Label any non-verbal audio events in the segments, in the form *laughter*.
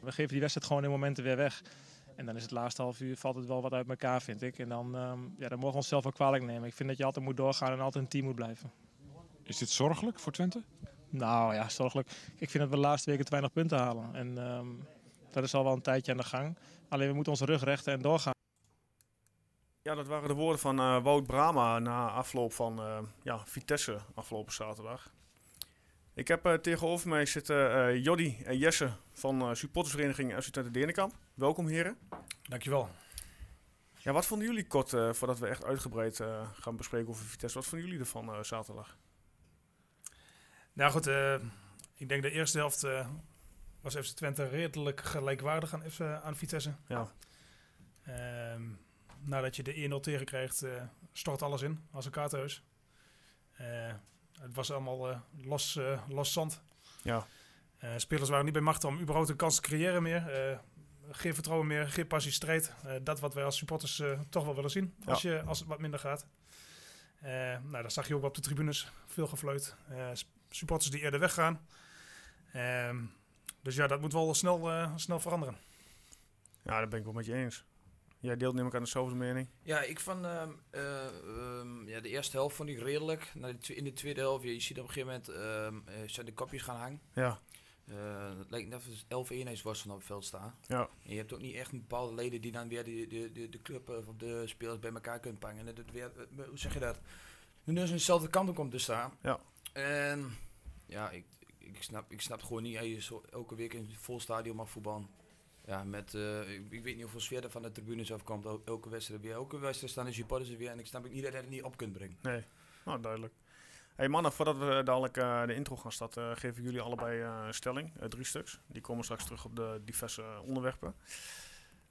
We geven die wedstrijd gewoon in momenten weer weg. En dan is het laatste half uur valt het wel wat uit elkaar, vind ik. En dan, ehm, ja, dan mogen we onszelf wel kwalijk nemen. Ik vind dat je altijd moet doorgaan en altijd een team moet blijven. Is dit zorgelijk voor Twente? Nou ja, zorgelijk. Ik vind dat we de laatste weken te weinig punten halen. En ehm, dat is al wel een tijdje aan de gang. Alleen we moeten onze rug rechten en doorgaan. Ja, dat waren de woorden van eh, Wout Brama na afloop van eh, ja, Vitesse afgelopen zaterdag. Ik heb eh, tegenover mij zitten eh Joddy en Jesse van eh, supportersvereniging FC Twente Denenkamp. Welkom heren. Dankjewel. Ja, wat vonden jullie kort, voordat we echt uitgebreid gaan bespreken over Vitesse, wat vonden jullie ervan zaterdag? Nou goed, ik denk de eerste helft was FC Twente redelijk gelijkwaardig aan, FC, aan Vitesse. Ja, Ehm, nadat je de 1-0 tegenkrijgt, eh stort alles in als een kaarthuis. Het was allemaal eh, los, eh, los zand. ja, Eh, spelers waren niet bij macht om überhaupt een kans te creëren meer. Geen vertrouwen meer, geen passie, strijd. Dat wat wij als supporters toch wel willen zien als, je, als het wat minder gaat. Eh, nou, dat zag je ook op de tribunes. Veel gefluit. Supporters die eerder weggaan. Ehm, dus ja, dat moet wel snel, snel veranderen. ja, daar ben ik wel met je eens. Jij deelt neem ik aan dezelfde mening. Ja, ik vond ehm, eh, ehm, ja, de eerste helft vond ik redelijk. In de tweede helft, je ziet op een gegeven moment ehm, eh, zijn de kopjes gaan hangen. Ja, Eh, het lijkt net of het 11 eenheidsworstelen op het veld staan. ja, En je hebt ook niet echt een bepaalde leden die dan weer de, de, de, de club of de spelers bij elkaar kunnen pangen. En weer, eh, hoe zeg je dat? Nu dus aan dezelfde kant op komt te staan. Ja. En ja, ik, ik, snap, ik snap gewoon niet. Als je zo elke week in een vol stadion mag voetballen. Ja, met, eh, ik, ik weet niet hoeveel sfeer er van de tribunes afkomt. El- Elke wedstrijd weer. Elke wedstrijd staan de supporters er weer. En ik snap ook niet dat je het niet op kunt brengen. nee. Nou, duidelijk. Hey mannen, voordat we dadelijk eh, de intro gaan starten, eh, geven jullie allebei eh, een stelling. drie stuks. Die komen straks terug op de diverse onderwerpen.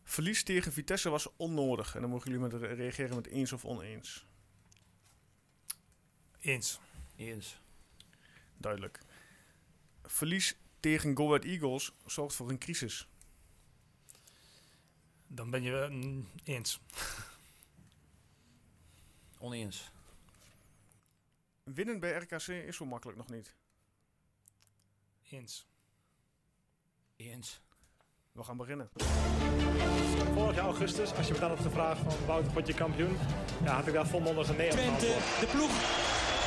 Verlies tegen Vitesse was onnodig. En dan mogen jullie met reageren met eens of oneens. Eens. Eens. Duidelijk. Verlies tegen Go Ahead Eagles zorgt voor een crisis. Dan ben je mm, eens. Oneens. Winnen bij RKC is zo makkelijk nog niet. Eens. Eens. We gaan beginnen. Vorig jaar augustus, als je me dan op de vraag van Wouter, word je kampioen? Ja, had ik daar volmondig een nee op Twente, de ploeg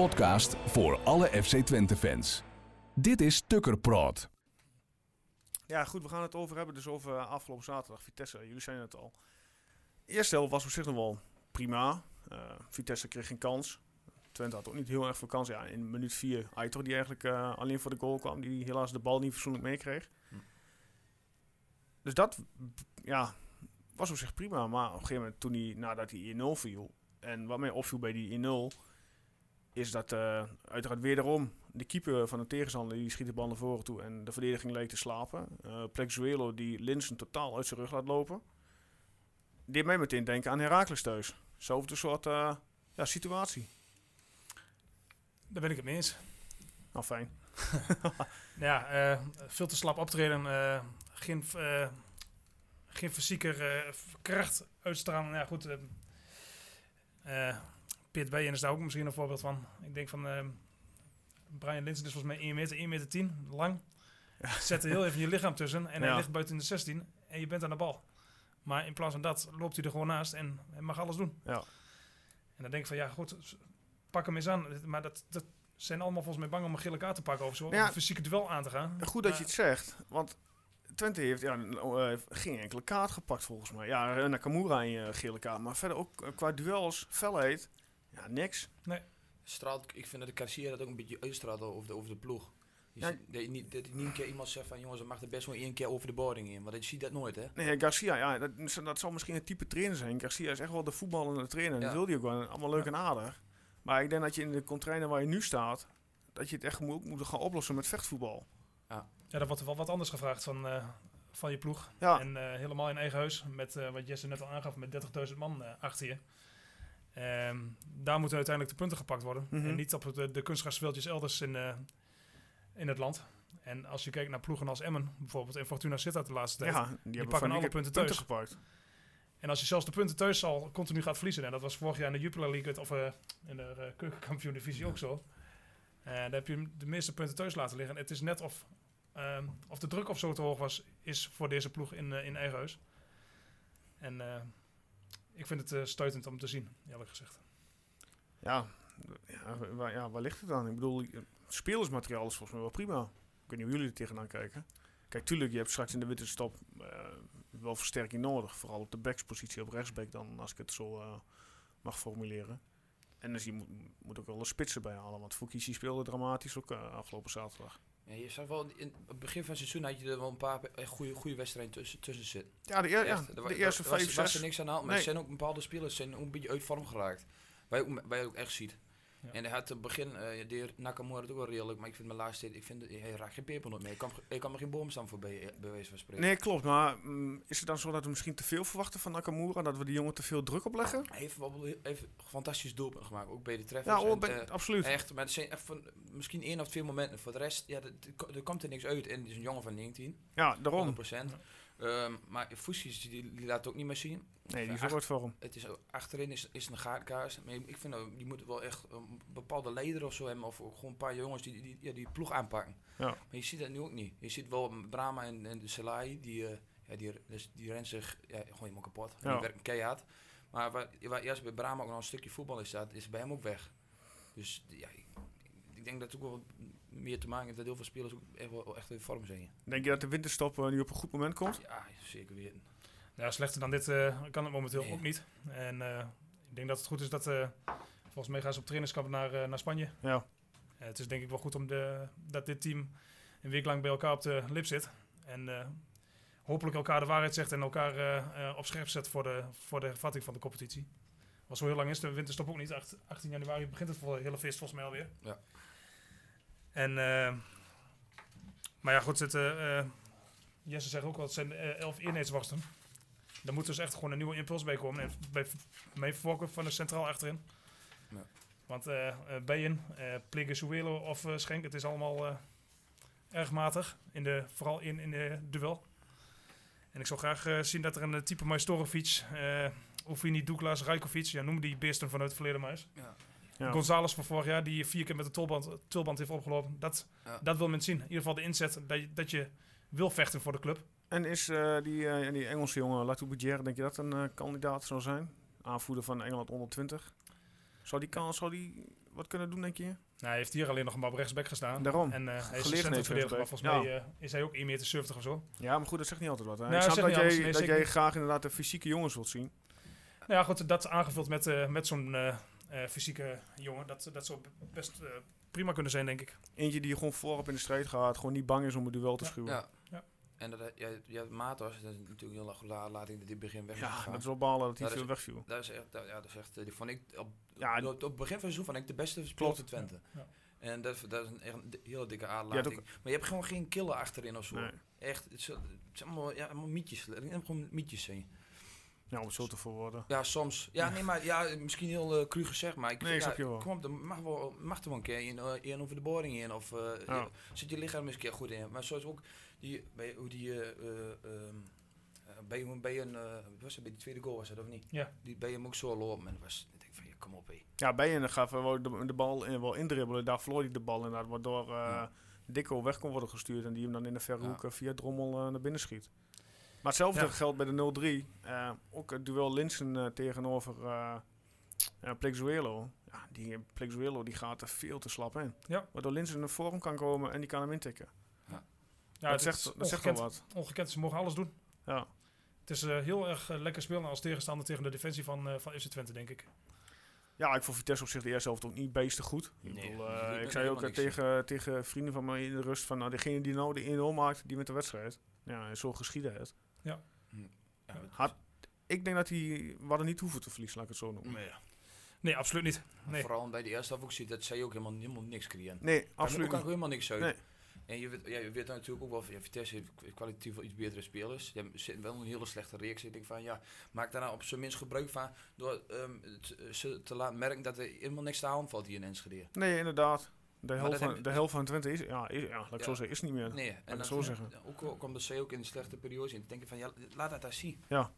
Podcast voor alle FC Twente fans. Dit is Tukker Praat. Ja, goed, we gaan het over hebben. Dus over eh, afgelopen zaterdag. Vitesse, jullie zijn het al. De eerste helft was op zich nog wel prima. Eh, Vitesse kreeg geen kans. Twente had ook niet heel erg veel kans. Ja, in minuut 4 Aitor die eigenlijk eh, alleen voor de goal kwam. Die helaas de bal niet fatsoenlijk meekreeg. Hm. Dus dat ja, was op zich prima. Maar op een gegeven moment toen hij, nadat hij 1-0 viel. En wat mij opviel bij die 1-0 is dat eh, uiteraard wederom de keeper van de tegenstander die schiet de bal naar voren toe en de verdediging leek te slapen. Eh Plexuelo die Linsen totaal uit zijn rug laat lopen. Deed mij meteen denken aan Herakles thuis. Zo'n soort eh, ja, situatie. Daar ben ik het mee eens. Nou, fijn. *laughs* Ja, veel te slap optreden. geen, geen fysieke kracht uitstralen. Ja, goed. Pit Bijen is daar ook misschien een voorbeeld van. Ik denk van... eh, Brian Linsen is volgens mij 1 meter, 1 meter 10 lang. Zet er heel even je lichaam tussen. En hij ligt buiten de 16. En je bent aan de bal. Maar in plaats van dat loopt hij er gewoon naast. En mag alles doen. Ja. En dan denk ik van... Ja, goed. Pak hem eens aan. Maar dat... dat zijn allemaal volgens mij bang om een gele kaart te pakken of zo. Ja. een fysieke duel aan te gaan. Goed dat je het zegt, want Twente heeft ja, eh, geen enkele kaart gepakt volgens mij. Ja, Nakamura in je gele kaart, maar verder ook eh, qua duels, felheid, ja, niks. Straalt, ik vind dat de Garcia dat ook een beetje uitstraalt over de, over de ploeg. Je Ja. ziet dat, je niet, dat je niet een keer iemand zegt van jongens, er mag er best wel één keer over de boarding in. Want je ziet dat nooit hè. Nee, Garcia, ja, dat, dat zal misschien een type trainer zijn. Garcia is echt wel de voetballende trainer. en Dat Ja. wil hij ook wel. Allemaal leuk en aardig. Maar ik denk dat je in de container waar je nu staat, dat je het echt moet, moet gaan oplossen met vechtvoetbal. Ja, daar wordt wel wat anders gevraagd van, eh, van je ploeg. Ja, En eh, helemaal in eigen huis, met eh, wat Jesse net al aangaf, met 30.000 man eh, achter je. Ehm, daar moeten uiteindelijk de punten gepakt worden. Mhm. En niet op de, de kunstgrasveldjes elders in, eh, in het land. En als je kijkt naar ploegen als Emmen, bijvoorbeeld, en Fortuna Sittard de laatste tijd. ja, die, hebben pakken alle die punten punten thuis. gepakt. En als je zelfs de punten thuis al continu gaat verliezen, en dat was vorig jaar in de Jupiler League, of eh, in de uh, keukenkampioen divisie ook zo. Eh daar heb je de meeste punten thuis laten liggen. Het is net of, ehm, of de druk of zo te hoog was, is voor deze ploeg in, eh, in eigen huis. En eh, ik vind het eh, stuitend om te zien, eerlijk gezegd. Ja, ja, waar, ja, waar ligt het dan? Ik bedoel, eh, spelersmateriaal is volgens mij wel prima. Ik weet niet hoe jullie er tegenaan kijken. Kijk, tuurlijk, je hebt straks in de winterstop eh wel versterking nodig. Vooral op de backspositie op rechtsback dan, als ik het zo eh, mag formuleren. En dus je moet, moet ook wel een spitsen bij halen. Want Fukisi speelde dramatisch ook afgelopen zaterdag. Ja, je zag wel, in het begin van het seizoen had je er wel een paar goede, goede wedstrijden tussen, tussen zitten. Ja, de, eer- ja, Echt, er wa- de er eerste vijf, was er zes. niks aan de hand. Maar Nee. zijn ook bepaalde spelers zijn ook een beetje uit vorm geraakt. Waar je ook, echt ziet. Ja. En hij had het begin, eh de Nakamura het ook wel redelijk, maar ik vind mijn laatste tijd, ik vind, hij raakt geen pepernoot meer. Ik kan, ik kan me geen boomstam voorbij, bij wijze van spreken. Nee, klopt. Maar mm, is het dan zo dat we misschien te veel verwachten van Nakamura? Dat we die jongen te veel druk opleggen? Hij heeft wel heeft een fantastisch doelpunt gemaakt, ook bij de Ja, treffers. oh, En, ben- eh, absoluut. Echt, maar het zijn echt van, misschien één of twee momenten. Voor de rest, ja, er, er komt er niks uit. En het is een jongen van 19, Ja, daarom. 100%. Ehm, maar Fusi's, die, die laat het ook niet meer zien. Nee, die wat voor hem. Het is, achterin is, is een gaatkaars. Maar ik vind, dat die moeten wel echt een bepaalde leider of zo hebben. Of gewoon een paar jongens die die, ja, die ploeg aanpakken. Ja. Maar je ziet dat nu ook niet. Je ziet wel Brahma en, en de Salai, die, eh, ja, die, dus die rennen zich ja, gewoon helemaal kapot. Ja. Die werken keihard. Maar waar, waar eerst bij Brahma ook nog een stukje voetbal is staat, is bij hem ook weg. Dus ja, ik, denk dat het ook wel meer te maken heeft dat heel veel spelers ook echt wel echt in vorm zijn. Denk je dat de winterstop eh, nu op een goed moment komt? Ja, zeker weten. Ja, slechter dan dit eh, kan het momenteel Nee. ook niet. En eh, ik denk dat het goed is dat, volgens mij gaan ze op trainingskamp naar, naar Spanje. Ja. Het is denk ik wel goed om de, dat dit team een week lang bij elkaar op de lip zit. En eh, hopelijk elkaar de waarheid zegt en elkaar eh, eh, op scherp zet voor de, voor de hervatting van de competitie. Was zo heel lang is de winterstop ook niet. Acht- 18 januari begint het voor hele feest volgens mij alweer. Ja. En, eh, maar ja goed, het, eh, eh, Jesse zegt ook al, het zijn eh, elf eenheidsworsten. Daar moet dus echt gewoon een nieuwe impuls bij komen. En bij van de centraal achterin. Ja. Want uh, Beyen, uh, Plegezuelo of Schenk, het is allemaal erg matig. In de, vooral in, in de duel. En ik zou graag zien dat er een type Majstorovic, uh, Oefini, Douglas, Rajkovic, ja, noem die beesten vanuit het verleden maar eens. Ja. Ja. González van vorig jaar, die vier keer met de tulband, tulband heeft opgelopen. Dat, Ja. dat wil men zien. In ieder geval de inzet dat je, dat je wil vechten voor de club. En is eh, die, eh, die Engelse jongen Latoubidière, denk je dat een eh, kandidaat zou zijn? Aanvoerder van Engeland onder 20. Zou die, kan, zou die wat kunnen doen, denk je? Nou, hij heeft hier alleen nog maar op rechtsback gestaan. Daarom. En eh, hij is een centrumverdediger, maar volgens mij eh, is hij ook 1,70 meter of zo. Ja, maar goed, dat zegt niet altijd wat. Hè? Nee, ik dat snap jij. Nee, dat jij graag inderdaad de fysieke jongens wilt zien. Nou ja, goed, dat aangevuld met, eh, met zo'n fysieke jongen, dat, dat zou best eh, prima kunnen zijn, denk ik. Eentje die gewoon voorop in de strijd gaat, gewoon niet bang is om een duel te Ja. schuwen. Ja. Ja. En dat, ja, ja, Matos, dat is natuurlijk heel laat ik dat dit begin weg is Ja, dat is wel balen dat hij veel wegviel. Dat is echt, dat, ja, dat is echt, eh, die vond ik op, Ja, op, op het begin van het seizoen vond ik de beste speler van Twente. Ja. En dat, is- dat is een, echt een hele dikke aderlating. Maar je hebt gewoon geen killer achterin of zo. Nee. Echt, het, is- het zijn allemaal, ja, allemaal mietjes. Het zijn gewoon mietjes zijn. Ja, om het zo te verwoorden. Ja, soms. Ja, nee, maar ja, misschien heel uh, cru gezegd, maar ik Nee, ik ja, je wel. Kom op, er mag, wel, mag er wel een keer in, uh, in over de boring in. Of uh, Ja. je- zit je lichaam eens een keer goed in. Maar zoals ook die, bij, hoe die, uh, um, bij, bij een, uh, was het bij die tweede goal was het of niet? Ja. Die bij hem ook zo lopen. En dat was, ik denk van, ja, kom op hé. Ja, Bijen gaf uh, de, de bal in, wel indribbelen. Daar verloor hij de bal inderdaad, waardoor uh, Ja. Dikko weg kon worden gestuurd. En die hem dan in de verre Ja. hoek via Drommel uh, naar binnen schiet. Maar hetzelfde Ja. geldt bij de 0-3. Uh, ook het duel Linsen uh, tegenover uh, Plexuelo. Ja, die Plexuelo die gaat er veel te slap in. Ja. Waardoor Linsen naar voren kan komen en die kan hem intikken. Ja, dat het zegt, dat zegt wel wat. ongekend. Ze mogen alles doen. Ja. Het is eh, heel erg eh, lekker spelen als tegenstander tegen de defensie van, eh van FC Twente, denk ik. Ja, ik vond Vitesse op zich de eerste helft ook niet beestig goed. Ik, Nee, bedoel, eh, liet ik zei ook eh, tegen, tegen vrienden van mij in de rust van nou, degene die nou de 1-0 maakt, die met de wedstrijd. Ja, zo geschieden het. Ja, Had- Ik denk dat hij we hadden niet hoeven te verliezen, laat ik het zo noemen. maar ja. Nee, absoluut niet. Nee. Vooral bij de eerste helft ook ziet dat zij ook helemaal, helemaal niks creëren. Nee, Absoluut. Daar kan ook niet. helemaal niks uit. Nee. En je weet, ja, je weet natuurlijk ook wel, van, ja, Vitesse heeft kwalitatief wel iets betere spelers. Je zit wel een hele slechte reeks. Ik denk van, ja, maak daar nou op zijn minst gebruik van door ehm, eh, ze te laten merken dat er helemaal niks te halen valt hier in Enschede. Nee, inderdaad. De helft, van, je- de helft van Twente is, ja, is, ja laat ik Ja. zo zeggen, is niet meer. Nee, en dan, zo zeggen. Ook, ook omdat ze ook in de slechte periodes in. denken van, ja, laat dat daar zien. Ja.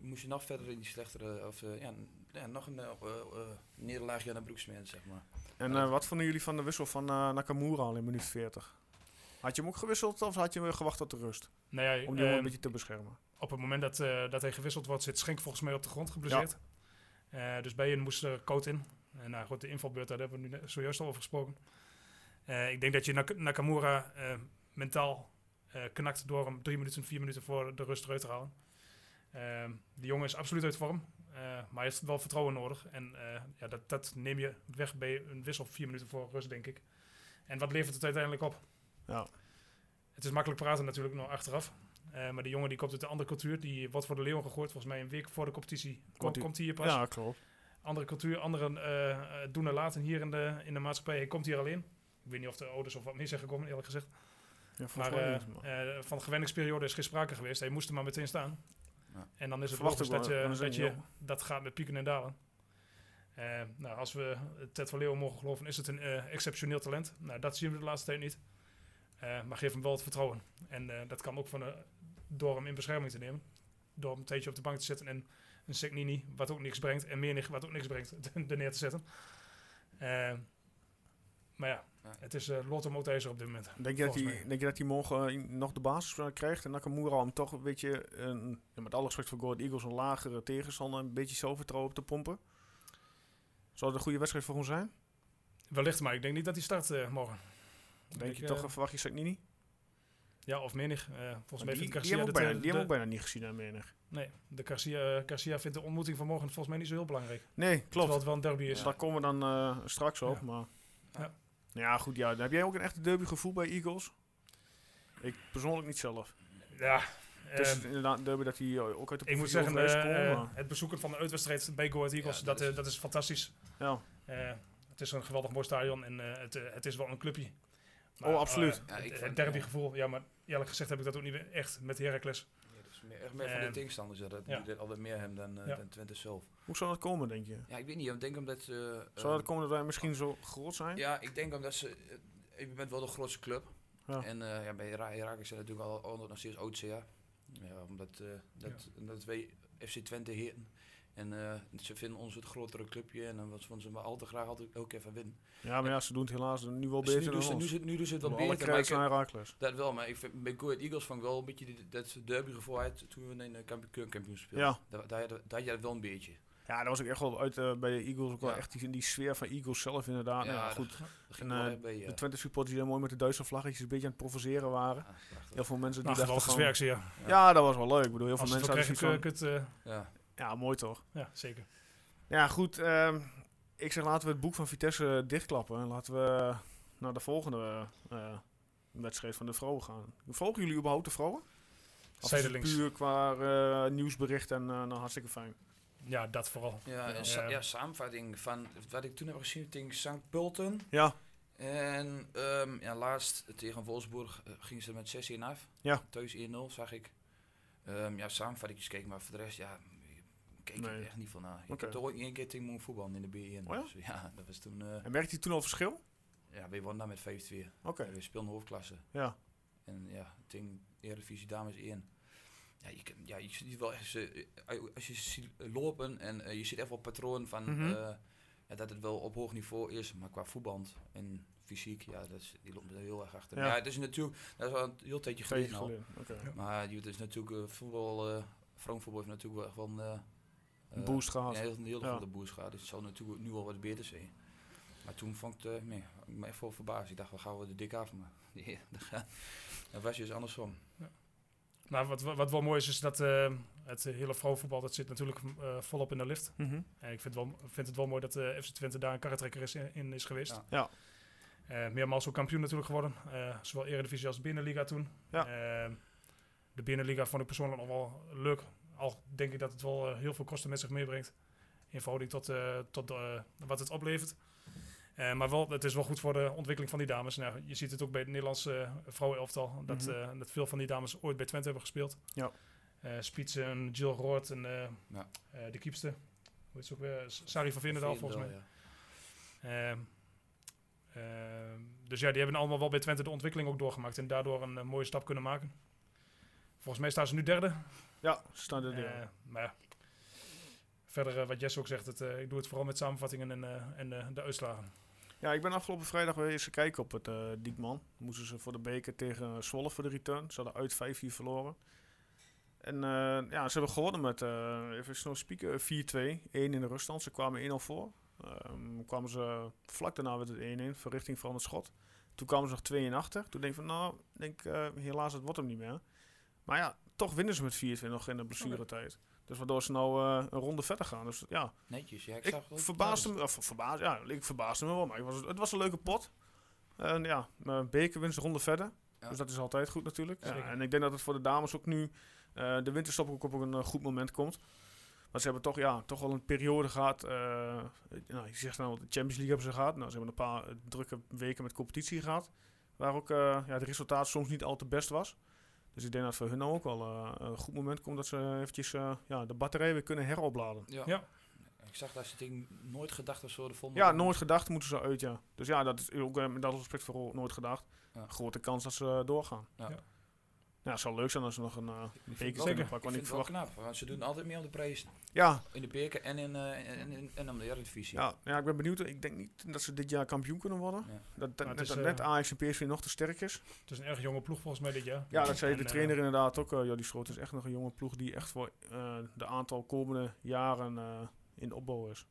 Moest je nog verder in die slechtere, of eh, ja, nog een eh, eh, eh, nederlaagje aan de broek smeren, zeg maar. En eh, wat vonden jullie van de wissel van Nakamura al in minuut 40? Had je hem ook gewisseld of had je hem gewacht tot de rust? Ja, Om die jongen ehm, een beetje te beschermen. op het moment dat, dat hij gewisseld wordt, zit Schenk volgens mij op de grond geblesseerd. Eh, dus bij je moest er Coat in. En nou goed, de invalbeurt, daar hebben we nu zojuist al over gesproken. Eh, ik denk dat je Nak- Nakamura eh, mentaal eh, knakt door hem drie minuten, vier minuten voor de rust eruit te halen. Ehm de jongen is absoluut uit vorm, eh, maar hij heeft wel vertrouwen nodig. En eh, ja, dat, dat neem je weg bij een wissel vier minuten voor rust, denk ik. En wat levert het uiteindelijk op? Ja. Het is makkelijk praten natuurlijk nog achteraf. Eh, maar die jongen die komt uit een andere cultuur. Die wordt voor de leeuwen gegooid. Volgens mij een week voor de competitie kom- Komt komt, hij hier pas. Ja, klopt. Andere cultuur, andere eh, eh, doen en laten hier in de, in de maatschappij. Hij komt hier alleen. Ik weet niet of de ouders of wat meer zijn gekomen, eerlijk gezegd. Ja, Maar, eh, maar- van de gewenningsperiode is geen sprake geweest. Hij moest er maar meteen staan. Ja. En dan is het logisch dat, je, dat, je, gaat met pieken en dalen. Nou, als we Ted van Leeuwen mogen geloven, is het een exceptioneel talent. Nou, dat zien we de laatste tijd niet. Maar geef hem wel het vertrouwen. En dat kan ook van, door hem in bescherming te nemen. Door hem een tijdje op de bank te zetten en een Segnini, wat ook niks brengt, en Menig, wat ook niks brengt, *laughs* er neer te zetten. Eh, maar ja, het is uh, lot om ook ijzer op dit moment. Denk je, dat hij, denk je dat hij morgen eh, nog de basis eh, krijgt en Nakamura hem toch een beetje, een, ja, met alle respect voor Go Ahead Eagles, een lagere tegenstander, een beetje zelfvertrouwen op te pompen? Zou het een goede wedstrijd voor hem zijn? Wellicht, maar ik denk niet dat hij start eh, morgen. Denk je toch, eh, eh, verwacht je Sagnini? Ja, of Menig. Eh, volgens mij die, vindt die, Garcia... hebben we ook dat, bijna, eh, die hebben de- ook bijna niet gezien aan menig. Nee, de Garcia, Garcia vindt de ontmoeting van morgen volgens mij niet zo heel belangrijk. Nee, Terwijl klopt. het wel een derby is. Daar komen we dan eh, straks op. Ja. Maar Ja. Ja, goed. Ja. Heb jij ook een echte derby gevoel bij Eagles? Ik persoonlijk niet zelf. Ja, Het is ehm, inderdaad een derby dat hij eh, ook uit de ik moet zeggen, eh, eh, het bezoeken van de uitwedstrijd bij Go Ahead Eagles, Ja, dat, dat eh, is- dat is fantastisch. ja. Eh, het is een geweldig mooi stadion en eh, het, eh, het is wel een clubje. Oh, absoluut. eh, Ja, ik het derbygevoel, ja, maar eerlijk gezegd heb ik dat ook niet meer echt met Heracles. Ja, dat is meer, echt meer van de Ehm, tegenstanders, dat ja. altijd meer hebben dan, eh, Ja. dan Twente zelf. Hoe zou dat komen, denk je? Ja, ik weet niet, ik denk omdat ze... Zou dat komen dat wij misschien zo groot zijn? Ja, ik denk omdat ze... eh, Je bent wel de grootste club. Ja. En eh, ja, bij Ra- Heracles zijn natuurlijk al, al nog steeds. Ja, omdat, eh, dat, omdat wij FC Twente heten. En eh, ze vinden ons het grotere clubje en dan willen ze maar al te graag altijd keer van winnen. Ja, maar ja, ze doen het helaas nu wel Dus beter nu, doen dan ze, nu, nu doen ze het wel alle beter. Ik, naar Herakles. dat wel, maar ik vind, bij Go Eagles vond ik wel een beetje die, dat derbygevoel uit toen we in de keukenkampioen speelden. Ja. Daar, daar, daar had je dat wel een beetje. Ja, dat was ook echt wel uit eh, bij de Eagles ook wel Ja. echt die, die sfeer van Eagles zelf inderdaad. Ja, Nou ja, goed. Dat En, wel eh, bij, ja. De Twente supporters die daar mooi met de Duitse vlaggetjes een beetje aan het provoceren waren. Ah. Heel veel mensen die Nou, dachten van... zie je. Ja, dat was wel leuk. Ik bedoel, heel veel Als mensen hadden zoiets ik van... het, eh, Ja. Ja, mooi toch? ja, zeker. Ja, goed. ehm, ik zeg laten we het boek van Vitesse dichtklappen. En laten we naar de volgende eh, wedstrijd van de vrouwen gaan. Volgen jullie überhaupt de vrouwen? Of is het Zijdelings. puur qua eh, nieuwsbericht en eh, nou, hartstikke fijn. Ja, dat vooral. Ja, en Ja. sa- ja, samenvatting van wat ik toen heb gezien tegen St. Pulten. Ja, En ehm, ja, laatst tegen Wolfsburg gingen ze met 6-1 af. Ja. Thuis 1-0 zag ik. Ehm ja, samenvattingjes keken, maar voor de rest, ja, keek Nee. er echt niet van na. Ik heb toch ooit één keer tegen voetbal in de B1. Oh ja? Dus ja, *laughs* dat was toen, eh, en merkte je toen al verschil? ja, we wonnen daar met 5-2. Oké, we speelden hoofdklasse. ja. En ja, tegen Eredivisie Dames 1. Ja, je, kan- ja, je ziet wel echt, ze, eh, als je ziet lopen en eh, je ziet echt wel patroon van Mhm. ja, dat het wel op hoog niveau is, maar qua voetbal en fysiek, ja, dat is, die loopt er heel erg achter. Ja. Ja, het is natuurlijk, dat is al een heel tijdje geleden al. geleden. Oké. Maar je- het is natuurlijk uh, voetbal, eh vrouwenvoetbal heeft natuurlijk wel echt wel een Een eh, boost gehad. Een een Ja. grote boost gehad. Dus het zal natuurlijk nu wel wat beter zijn. Maar toen vond ik het, eh, nee, ik me echt wel verbaasd. Ik dacht, we gaan we de dik af, maar *laughs* nee, dat was dus andersom. Maar wat, wat wat wel mooi is, is dat eh, het hele vrouwenvoetbal, dat zit natuurlijk volop in de lift. Mhm. En ik vind, wel, vind het wel mooi dat eh FC Twente daar een karretrekker is, in is geweest. Ja. Ja. Meermaals ook kampioen natuurlijk geworden. Eh, zowel Eredivisie als Binnenliga toen. Ja. De Binnenliga vond ik persoonlijk nog wel leuk. Al denk ik dat het wel eh, heel veel kosten met zich meebrengt. In verhouding tot, eh, tot eh, wat het oplevert. Eh, maar wel, het is wel goed voor de ontwikkeling van die dames. Nou, je ziet het ook bij het Nederlandse uh, vrouwenelftal. Dat, Mhm. eh, dat veel van die dames ooit bij Twente hebben gespeeld. Ja. Eh Spitsen en Jill Roord en eh, Ja. eh, de kiepste. Hoe heet ze ook weer? Sari van Veenendaal volgens mij. Ja. Ehm, ehm, dus ja, die hebben allemaal wel bij Twente de ontwikkeling ook doorgemaakt. En daardoor een mooie stap kunnen maken. Volgens mij staan ze nu derde. Ja, ze staan er Eh, maar ja, verder eh, wat Jess ook zegt, het, eh, ik doe het vooral met samenvattingen en, eh, en de uitslagen. Ja, ik ben afgelopen vrijdag weer eens kijken op het eh Diekman. Moesten ze voor de beker tegen Zwolle voor de return. Ze hadden uit 5-4 verloren. En eh, ja, ze hebben gewonnen met, eh, even snel spieken, 4-2. 1 in de ruststand. Ze kwamen 1-0 voor. Ehm, kwamen ze vlak daarna werd het 1-1, verrichting van het schot. Toen kwamen ze nog 2 in achter. Toen denk ik van, nou, denk, eh, helaas, het wordt hem niet meer. Maar ja, toch winnen ze met 4-2 nog in de blessuretijd. Dus waardoor ze nou eh, een ronde verder gaan. Dus ja, Netjes, ja. Ik, ik zag verbaasde me, of verbaasde, ja, ik verbaasde me wel, maar was, het was een leuke pot. En ja, mijn beker een ronde verder. Ja. Dus dat is altijd goed natuurlijk. Ja, en ik denk dat het voor de dames ook nu, eh, de winterstop ook op een eh, goed moment komt. Maar ze hebben toch, ja, toch wel een periode gehad. eh, nou, je zegt nou, de Champions League hebben ze gehad. Nou, ze hebben een paar eh, drukke weken met competitie gehad. Waar ook eh, ja, de resultaat soms niet al te best was. Dus ik denk dat voor hun ook wel eh, een goed moment komt dat ze eventjes eh, ja, de batterij weer kunnen heropladen. Ja. Ja. Ik zag dat ze ding nooit gedacht of zo de volgende. Ja, nooit gedacht moeten ze uit, ja. Dus ja, dat is ook eh, met dat respect voor nooit gedacht. Ja. Grote kans dat ze doorgaan. Ja. Ja. Het zou leuk zijn als ze nog een uh, Ik vind beker kunnen pakken. Ik vind het wel verwacht... knap, want ze doen altijd meer om de prijs. Ja, In de beker en in, eh en, en, en om de Eredivisie. ja, ja, ik ben benieuwd. Ik denk niet dat ze dit jaar kampioen kunnen worden. Ja. Dat, dat net, is, dat eh, net Ajax en PSV nog te sterk is. Het is een erg jonge ploeg volgens mij dit jaar. Ja, dat zei de En, eh, trainer inderdaad ook. Uh, Jordi Schroot Het is echt nog een jonge ploeg die echt voor eh, de aantal komende jaren eh, in de opbouw is.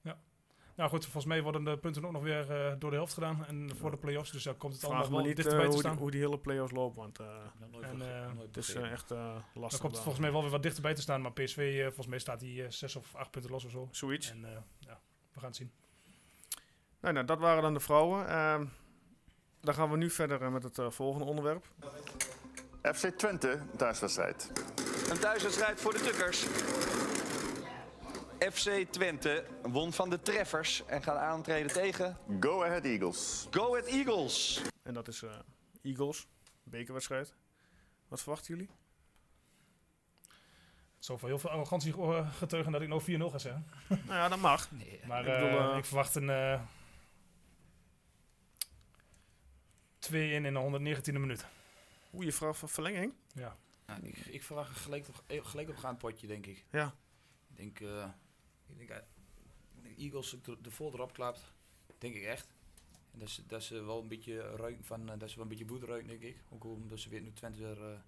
Nou goed, volgens mij worden de punten ook nog weer eh, door de helft gedaan. En voor de play-offs, dus dan komt het allemaal wel niet eh, dichterbij te hoe, die, staan. hoe die hele play-offs lopen, want eh, nooit En, eh, nooit het is eh, echt eh, lastig. Dan komt het daar. volgens mij wel weer wat dichterbij te staan. Maar PSV, eh, volgens mij staat die eh, zes of acht punten los of zo. Zoiets. En eh, ja, we gaan het zien. Nou, nou, dat waren dan de vrouwen. Ehm, dan gaan we nu verder eh, met het eh, volgende onderwerp. FC Twente, thuiswedstrijd. Een thuiswedstrijd voor de Tukkers. FC Twente won van de Treffers en gaat aantreden tegen Go Ahead Eagles. Go Ahead Eagles. En dat is eh, Eagles, bekerwedstrijd. Wat verwachten jullie? Voor heel veel arrogantie eh, getuigen dat ik nou 4-0 ga zeggen. *laughs* nou ja, dat mag. Nee, Maar Ik bedoel, eh, ik verwacht een eh 2-1 in de 119e minuut. Oeh, je vraagt voor verlenging? Ja. ja, ik, ik verwacht een gelijk, op, gelijk opgaand potje, denk ik. Ja. Ik denk, eh, ik denk, eh, ik denk Eagles de, de vol erop klapt. Denk ik echt. En dat, ze, dat ze wel een beetje ruiken van, eh, dat ze wel een beetje bloed ruiken, denk ik. Ook omdat ze weer nu Twente weer,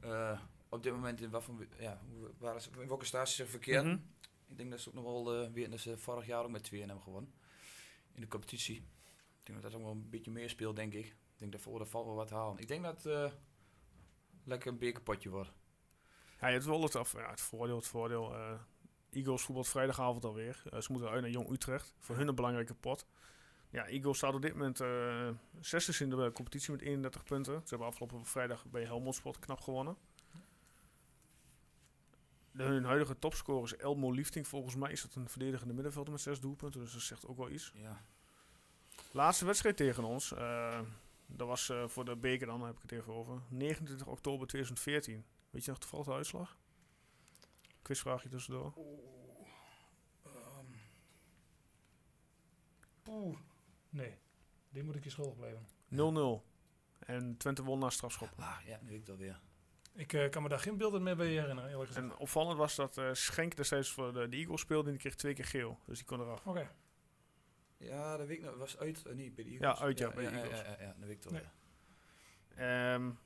eh, op dit moment in, wat voor, ja, waar ze, in welke staat ze zich verkeren. Mhm. Ik denk dat ze ook nog wel weer, dat ze vorig jaar ook met 2 hebben gewonnen. In de competitie. Ik denk dat dat ook wel een beetje meer speelt, denk ik. Ik denk dat voor dat valt wel wat halen. Ik denk dat het lekker een bekerpotje wordt. Ja, je hebt wel het, af, ja, het voordeel. Het voordeel Eagles voetbalt vrijdagavond alweer. Eh, ze moeten uit naar Jong Utrecht. Voor hun een belangrijke pot. Ja, Eagles staat op dit moment eh zesde in de eh, competitie met 31 punten. Ze hebben afgelopen vrijdag bij Helmond Sport knap gewonnen. De, hun huidige topscorer is Elmo Liefting. Volgens mij is dat een verdedigende middenvelder met zes doelpunten. Dus dat zegt ook wel iets. Ja. Laatste wedstrijd tegen ons. dat was voor de beker dan, heb ik het even over. 29 oktober 2014. Weet je nog toevallig de uitslag? Quizvraagje tussendoor. Oeh. Nee, die moet ik je schuldig blijven. 0-0. En Twente won na strafschop. Ah, ja, nu weet ik dat weer. Ik eh, kan me daar geen beelden meer bij herinneren, eerlijk gezegd. En opvallend was dat eh, Schenk destijds voor de, de Eagles speelde en die kreeg twee keer geel. Dus die kon eraf. Oké. Ja, dat weet ik nog. Was uit, eh, niet bij de Eagles. Ja, uit, ja, bij de ja, Eagles. Ja, ja, ja, dat weet ik toch Nee. weer.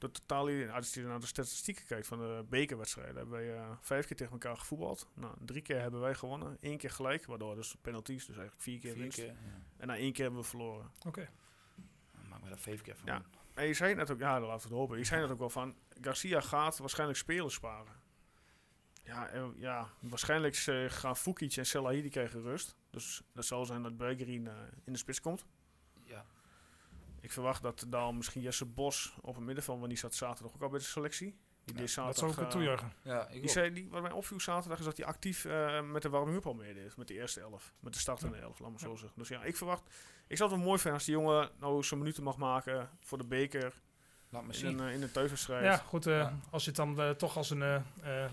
De totale, als je naar de statistieken kijkt van de bekerwedstrijden, hebben wij eh, vijf keer tegen elkaar gevoetbald. Nou, drie keer hebben wij gewonnen, één keer gelijk, waardoor dus penalties, dus eigenlijk vier keer Vier winst. keer. Ja. En na één keer hebben we verloren. Oké. Maak me daar vijf keer van. Ja. En je zei net ook, ja, dat laten we het hopen. Je zei net ook wel van, Garcia gaat waarschijnlijk spelers sparen. Ja, en, ja waarschijnlijk eh, gaan Fukic en Selahidi krijgen rust. Dus dat zal zijn dat Bergerin eh, in de spits komt. Ja. Ik verwacht dat dan misschien Jesse Bos op het middenveld, want die zat zaterdag ook al bij de selectie. Die deed Dat zou zaterdag, ik ook eh, toejuichen. Ja, ik die ook. zei, die, wat mij opviel zaterdag is dat hij actief eh, met de warming-up al meedeed. Met de eerste elf. Met de start in de elf, laat maar zo zeggen. Dus ja, ik verwacht, Ik zou het wel mooi vinden als die jongen nou zo'n minuten mag maken voor de beker Laat me in zien. eh, in een thuiswedstrijd. Ja, goed. eh, Ja. Als je het dan toch als een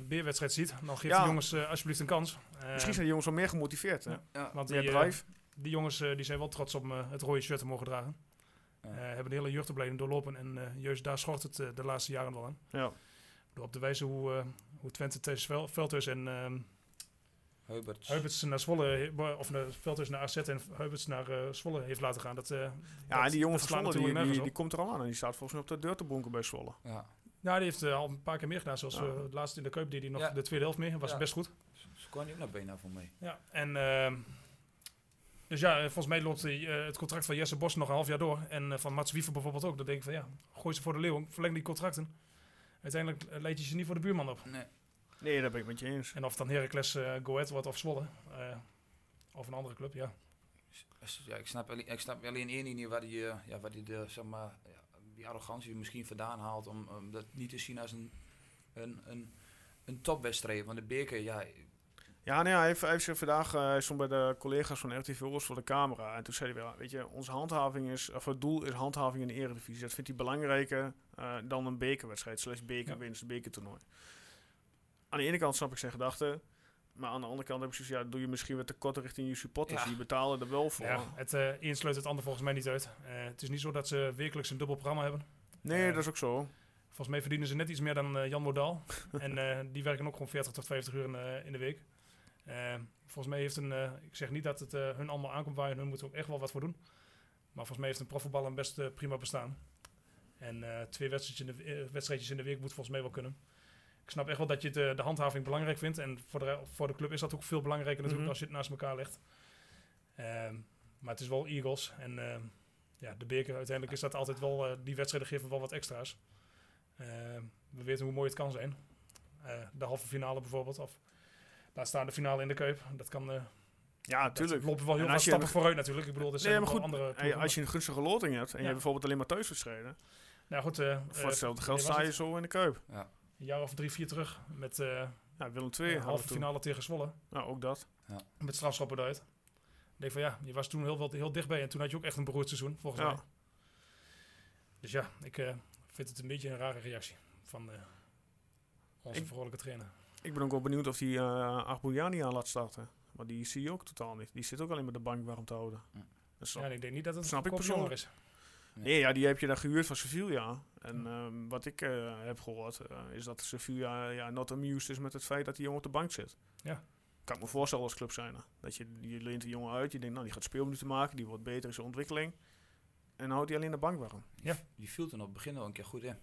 beerwedstrijd ziet, dan geef Ja. de jongens eh, alsjeblieft een kans. Eh, Misschien zijn die jongens wel meer gemotiveerd. Hè? Ja. Ja. want Die die, hebben drive. die jongens eh, die zijn wel trots om eh, het rode shirt te mogen dragen. Ja. Eh, hebben de hele jeugdopleiding doorlopen en eh, juist daar schort het eh, de laatste jaren wel aan. Ja. Door op de wijze hoe, eh, hoe Twente tegen Vel- Veldhuis en ehm Heuberts. Heuberts naar Zwolle, of naar Veldhuis naar AZ en Heuberts naar eh, Zwolle heeft laten gaan. Dat, eh, Ja, dat- en die jongen van Zwolle, die, komt er al aan. En die staat volgens mij op de deur te bonken bij Zwolle. Ja. Nou, die heeft al een paar keer meer gedaan. Zoals Ja. eh, het laatste in de Kuip, die hij nog Ja. de tweede helft mee. Was Ja. best goed. Ze kon hij ook naar benen voor mee. Ja, en ehm, dus ja, eh, volgens mij loopt eh, het contract van Jesse Bos nog een half jaar door. En eh, van Mats Wiever bijvoorbeeld ook. Dan denk ik van ja, gooi ze voor de leeuw, verleng die contracten. Uiteindelijk leid je ze niet voor de buurman op. Nee. Nee, daar ben ik met je eens. En of het dan Heracles uh, Go Ahead wordt of Zwolle. eh, of een andere club, ja. Dus, Ja, ik snap alleen, ik snap alleen één niet waar die, ja, waar die de, zeg maar, ja, die arrogantie misschien vandaan haalt om, om dat niet te zien als een, een, een, een topwedstrijd. Want de beker, ja, Ja, nee, hij heeft, hij heeft zich vandaag eh, hij stond bij de collega's van RTV Oost voor de camera. En toen zei hij wel, weet je, onze handhaving is, of het doel is handhaving in de eredivisie. Dat vindt hij belangrijker eh, dan een bekerwedstrijd, slash bekerwinst, bekertoernooi. Aan de ene kant snap ik zijn gedachten. Maar aan de andere kant heb ik zoiets, ja, doe je misschien weer tekort richting je supporters. Ja. Die betalen er wel voor. ja het uh, een sluit het ander volgens mij niet uit. Het is niet zo dat ze wekelijks een dubbel programma hebben. Nee, dat is ook zo. Volgens mij verdienen ze net iets meer dan Jan Modaal. *laughs* en die werken ook gewoon 40 tot 50 uur in, in de week. Volgens mij heeft een, ik zeg niet dat het hun allemaal aankomt waar hun moeten ook echt wel wat voor doen. Maar volgens mij heeft een profvoetballer een best prima bestaan. En twee wedstrijdjes in, de, wedstrijdjes in de week moet volgens mij wel kunnen. Ik snap echt wel dat je de, de handhaving belangrijk vindt. En voor de, voor de club is dat ook veel belangrijker natuurlijk Mhm. als je het naast elkaar legt. Um, maar het is wel Eagles. En uh, ja, de beker, uiteindelijk is dat altijd wel... Uh, die wedstrijden geven wel wat extra's. Uh, we weten hoe mooi het kan zijn. Eh, de halve finale bijvoorbeeld. Of laat staan de finale in de Kuip. Dat kan... eh, ja, natuurlijk. lopen wel heel veel stappen vooruit natuurlijk. Ik bedoel, er zijn nee, maar goed, andere hey, als je een gunstige loting hebt... en Ja. je hebt bijvoorbeeld alleen maar thuiswedstrijden... Nou goed, uh, voor hetzelfde geld sta je zo in de Kuip. Ja. Een jaar of drie, vier terug met... Uh, ja, Willem II. Uh, halve finale tegen Zwolle. Nou, ook dat. Ja. Met strafschoppen eruit. Ik denk van ja, je was toen heel, heel dichtbij. En toen had je ook echt een beroerd seizoen, volgens ja. mij. Dus ja, ik uh, vind het een beetje een rare reactie van uh, onze ik, vrolijke trainer. Ik ben ook wel benieuwd of hij uh, aan laat starten. Maar die zie je ook totaal niet. Die zit ook alleen maar de bank warm te houden. Ja, dus ja ik denk niet dat het snap ik persoonlijk is. Nee. nee, ja, die heb je dan gehuurd van Sevilla. En um, wat ik uh, heb gehoord, uh, is dat Sevilla ja, not amused is met het feit dat die jongen op de bank zit. Ja. Kan ik me voorstellen als club zijn. Dat je, je leent die jongen uit, je denkt, nou, die gaat speelminuten maken, die wordt beter in zijn ontwikkeling. En dan houdt hij alleen de bank warm. Ja. Die viel toen op het begin wel een keer goed in.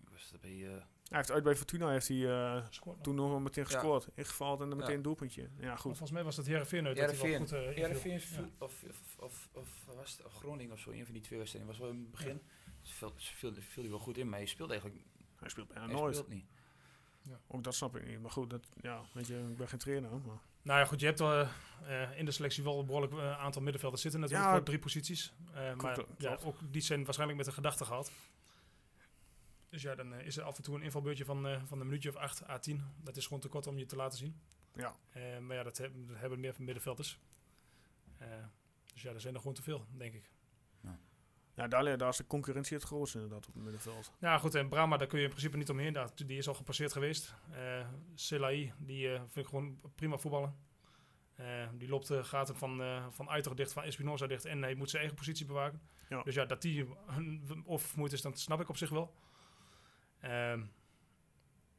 Ik was bij, uh... Hij heeft uit bij Fortuna heeft hij uh, toen nog meteen gescoord. Ja. Ingevallen en dan meteen ja. een doelpuntje. Ja, goed. Volgens mij was dat Heerenveen uit. Heerenveen. Goed, uh, Heerenveen ja. of, of, of, of, was het Groningen of zo. Een van die twee wedstrijden was wel in het begin. Ja. Dus viel, viel, viel hij wel goed in, maar hij speelde eigenlijk... Hij speelt bijna hij nooit. Speelt niet. Ja. Ook dat snap ik niet. Maar goed, dat, ja, weet je, ik ben geen trainer. Maar. Nou ja, goed, je hebt uh, uh, in de selectie wel een behoorlijk uh, aantal middenvelders zitten natuurlijk ja, voor drie posities. maar ja, ook die zijn waarschijnlijk met de gedachte gehad. Dus ja, dan is er af en toe een invalbeurtje van, van een minuutje of 8 à 10. Dat is gewoon te kort om je te laten zien. Ja. maar ja, dat, heb, dat hebben meer van middenvelders. dus ja, er zijn er gewoon te veel, denk ik. Ja, daar, daar is de concurrentie het grootste inderdaad op het middenveld. Ja, goed. En Brahma, daar kun je in principe niet omheen. Daar, die is al gepasseerd geweest. Uh, Selai, die uh, vind ik gewoon prima voetballen. Uh, die loopt de gaten van, uh, van Uiter dicht, van Espinoza dicht. En hij moet zijn eigen positie bewaken. Ja. Dus ja, dat die oververmoeid is, dat snap ik op zich wel. Ehm,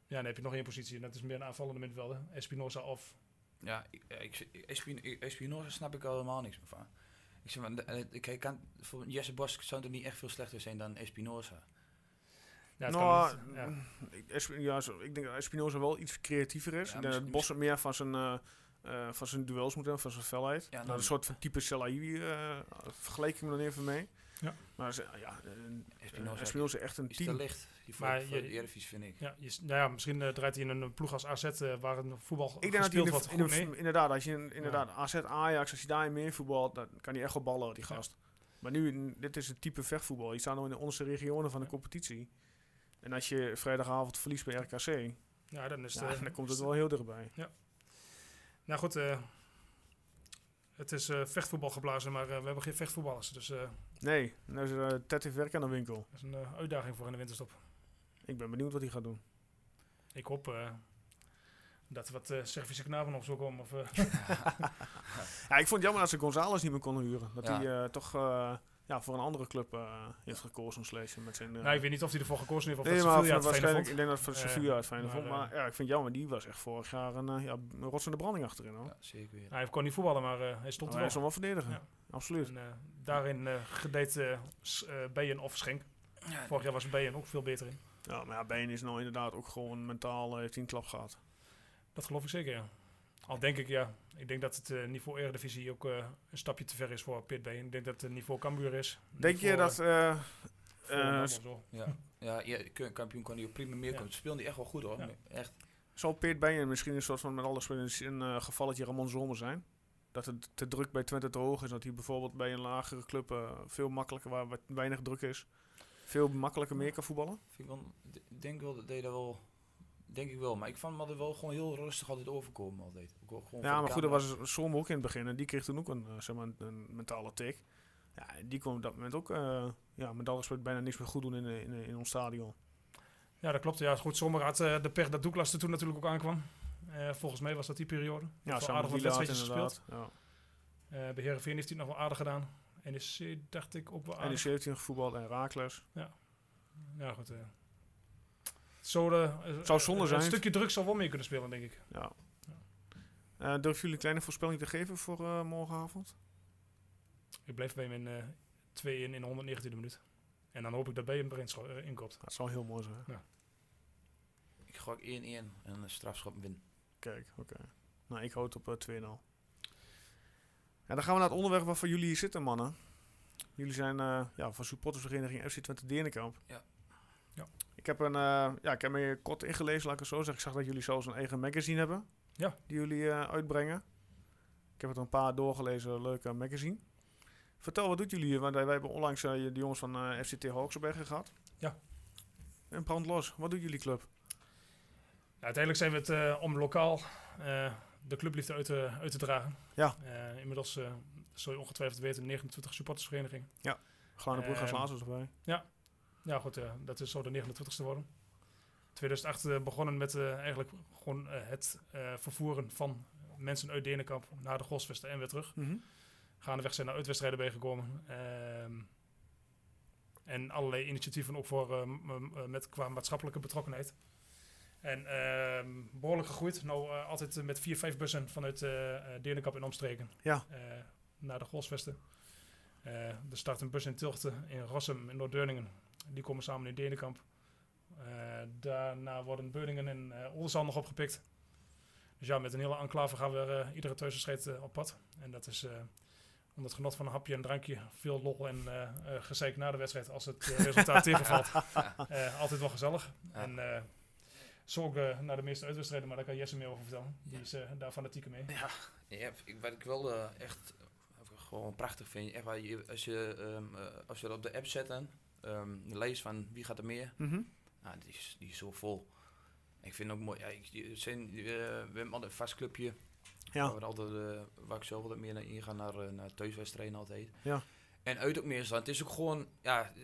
ja, dan heb je nog één positie. En dat is meer een aanvallende middenvelder. Espinoza of... Ja, ik, ik, Espinoza snap ik al helemaal niks meer van. Ik zeg maar, ik kan, voor Jesse Bos zou er niet echt veel slechter zijn dan Espinoza. Ja, nou, ja. Esp ja, zo, ik denk dat Espinoza wel iets creatiever is. Ja, ik denk dat Bos meer van zijn, uh, uh, van zijn duels moet hebben, van zijn felheid. Ja, nou, een soort van type Selaï uh, vergelijk ik me dan even mee. Ja. Maar ja, Espinoza, Espinoza echt een is team. te licht. Die voor, maar voor je, de Eredivisie vind ik. Ja, je, nou ja misschien uh, draait hij in een ploeg als AZ uh, waar een voetbal ik denk dat hij in de, in de, in inderdaad, als je in, inderdaad ja. AZ, Ajax, als je daarin meer voetbalt, dan kan hij echt wel ballen, die gast. Ja. Maar nu, dit is een type vechtvoetbal. Je staat nog in de onderste regionen van de competitie. En als je vrijdagavond verliest bij RKC, ja, dan, is ja, de, dan komt het wel heel dichtbij. Ja. Nou goed, uh, het is eh, vechtvoetbal geblazen, maar eh, we hebben geen vechtvoetballers. Dus eh Nee, nou is er uh, heeft werk aan de winkel. dat is een eh, uitdaging voor in de winterstop. Ik ben benieuwd wat hij gaat doen. Ik hoop eh, dat er wat eh Servische knapen op zou komen. Of, *laughs* Ja, ik vond het jammer dat ze González niet meer konden huren. Dat Ja. hij eh, toch eh, ja, voor een andere club eh, heeft gekozen, Sleesje, met zijn... eh, nou, ik weet niet of hij ervoor gekozen heeft of Nee, dat maar Sevilla voor- het fijner waarschijnlijk, vond. ik denk dat het voor Eh, Sevilla het fijne maar, vond. eh, Maar ja, ik vind het jammer, die was echt vorig jaar een, eh, ja, een rotsende branding achterin. Hoor. Ja, zeker weer. Hij kon niet voetballen, maar eh, hij stond er hij wel. is wel verdedigen, Ja. absoluut. En, eh, daarin eh gedeed eh eh, Beyen of Schenk. Vorig jaar was Beyen ook veel beter in. Ja, maar ja, is nou inderdaad ook gewoon mentaal, eh, heeft hij een klap gehad. Dat geloof ik zeker, ja. Al denk ik, ja. Ik denk dat het eh, niveau Eredivisie ook eh, een stapje te ver is voor Pit Beyen. Ik denk dat het niveau Cambuur is. Denk je dat... eh. Ja, ja, ja kampioen kan hij ook prima meer Ja. komen. Speelde hij echt wel goed hoor. Ja. Echt. Zal Peert Been misschien een soort van met alle spelers een gevalletje Ramon Zomer zijn? Dat het te druk bij Twente te hoog is. Dat hij bijvoorbeeld bij een lagere club eh, veel makkelijker, waar wat weinig druk is, veel makkelijker meer kan voetballen? Vind ik wel, denk wel dat hij dat wel. Denk ik wel. Maar ik vond hem wel gewoon heel rustig altijd overkomen altijd. Ook wel gewoon Ja, maar goed, dat camera. was Zomer ook in het begin. En die kreeg toen ook een, eh, zeg maar, een, mentale tik. Ja, die kon op dat moment ook, eh ja, met alle respect, bijna niks meer goed doen in, eh, in, in ons stadion. Ja, dat klopt. Ja, goed. Zomer had eh, de pech dat Douglas er toen natuurlijk ook aankwam. Eh, volgens mij was dat die periode. Ja, Wel aardig met wat Wielaert wedstrijdjes gespeeld. Ja. Eh bij Heerenveen heeft hij het nog wel aardig gedaan. NEC dacht ik ook wel En aardig. die 17 gevoetbald en Raakles. Ja, goed. Zo de, eh, Zou zonde zijn. Een stukje druk zou wel mee kunnen spelen, denk ik. Ja. Eh durven jullie een kleine voorspelling te geven voor eh, morgenavond? Ik blijf bij mijn eh 2 in in de 119e minuut. En dan hoop ik dat bij hem erin inkoopt. Dat zou heel mooi zijn. Ik ga ook 1-1 en een strafschop win. Kijk, oké. Nou, ik houd op eh, 2-0. En dan gaan we naar het onderwerp waar voor jullie hier zitten, mannen. Jullie zijn eh, ja, van supportersvereniging FC Twente Denekamp. Ja. Ja. Ik heb, een, eh, ja, ik heb me kort ingelezen, laat ik het zo zeggen. Ik zag dat jullie zelfs een eigen magazine hebben. Ja. Die jullie eh, uitbrengen. Ik heb het een paar doorgelezen, leuke magazine. Vertel, wat doet jullie hier? Want wij wij hebben onlangs eh, de jongens van FCT Hoogsebergen gehad. Ja. En brand los. Wat doet jullie club? Nou, uiteindelijk zijn we het om lokaal de clubliefde uit te, uit te dragen. Ja. Inmiddels, zul je ongetwijfeld weten, 29 supportersvereniging. Glanenbrug en Ehm, Slazers erbij. Ja, goed, eh, dat is zo de 29ste worden. 2008 eh, begonnen met eh, eigenlijk gewoon eh, het vervoeren van mensen uit Denenkamp naar de Golsvesten en weer terug. Mhm. Gaandeweg zijn er uitwedstrijden bijgekomen. Ehm en allerlei initiatieven ook voor, met, qua maatschappelijke betrokkenheid. En ehm, behoorlijk gegroeid. Nou, altijd met vier, vijf bussen vanuit eh, Denenkamp en omstreken. Ja. naar de Golsvesten. Er start een bus in Tilchten, in Rossum, in Noord-Deurningen. Die komen samen in Denenkamp. Eh, daarna worden Beuningen en Oldenzaal nog opgepikt. Dus ja, met een hele enclave gaan we eh, iedere thuiswedstrijd op pad. En dat is onder het genot van een hapje en drankje, veel lol en eh, gezeik na de wedstrijd als het eh, resultaat *laughs* tegenvalt. Altijd wel gezellig. Ja. En zo ook eh, naar de meeste uitwedstrijden, maar daar kan Jesse meer over vertellen. Die is daar fanatiek mee. Ja, ja ik, wat ik wel echt gewoon prachtig vind. Echt waar je, als, je, ehm, eh, als je dat op de app zet, ehm, de lijst van wie gaat er meer, Mhm. nou, die, is, die is zo vol. Ik vind het ook mooi. Ja, ik, zijn, eh, we hebben altijd een vast clubje. Ja. Waar, we altijd, eh, waar ik zelf wat meer naar inga, naar, eh, naar thuiswedstrijden altijd. Ja. En uit ook meer Het is ook gewoon, ja, eh,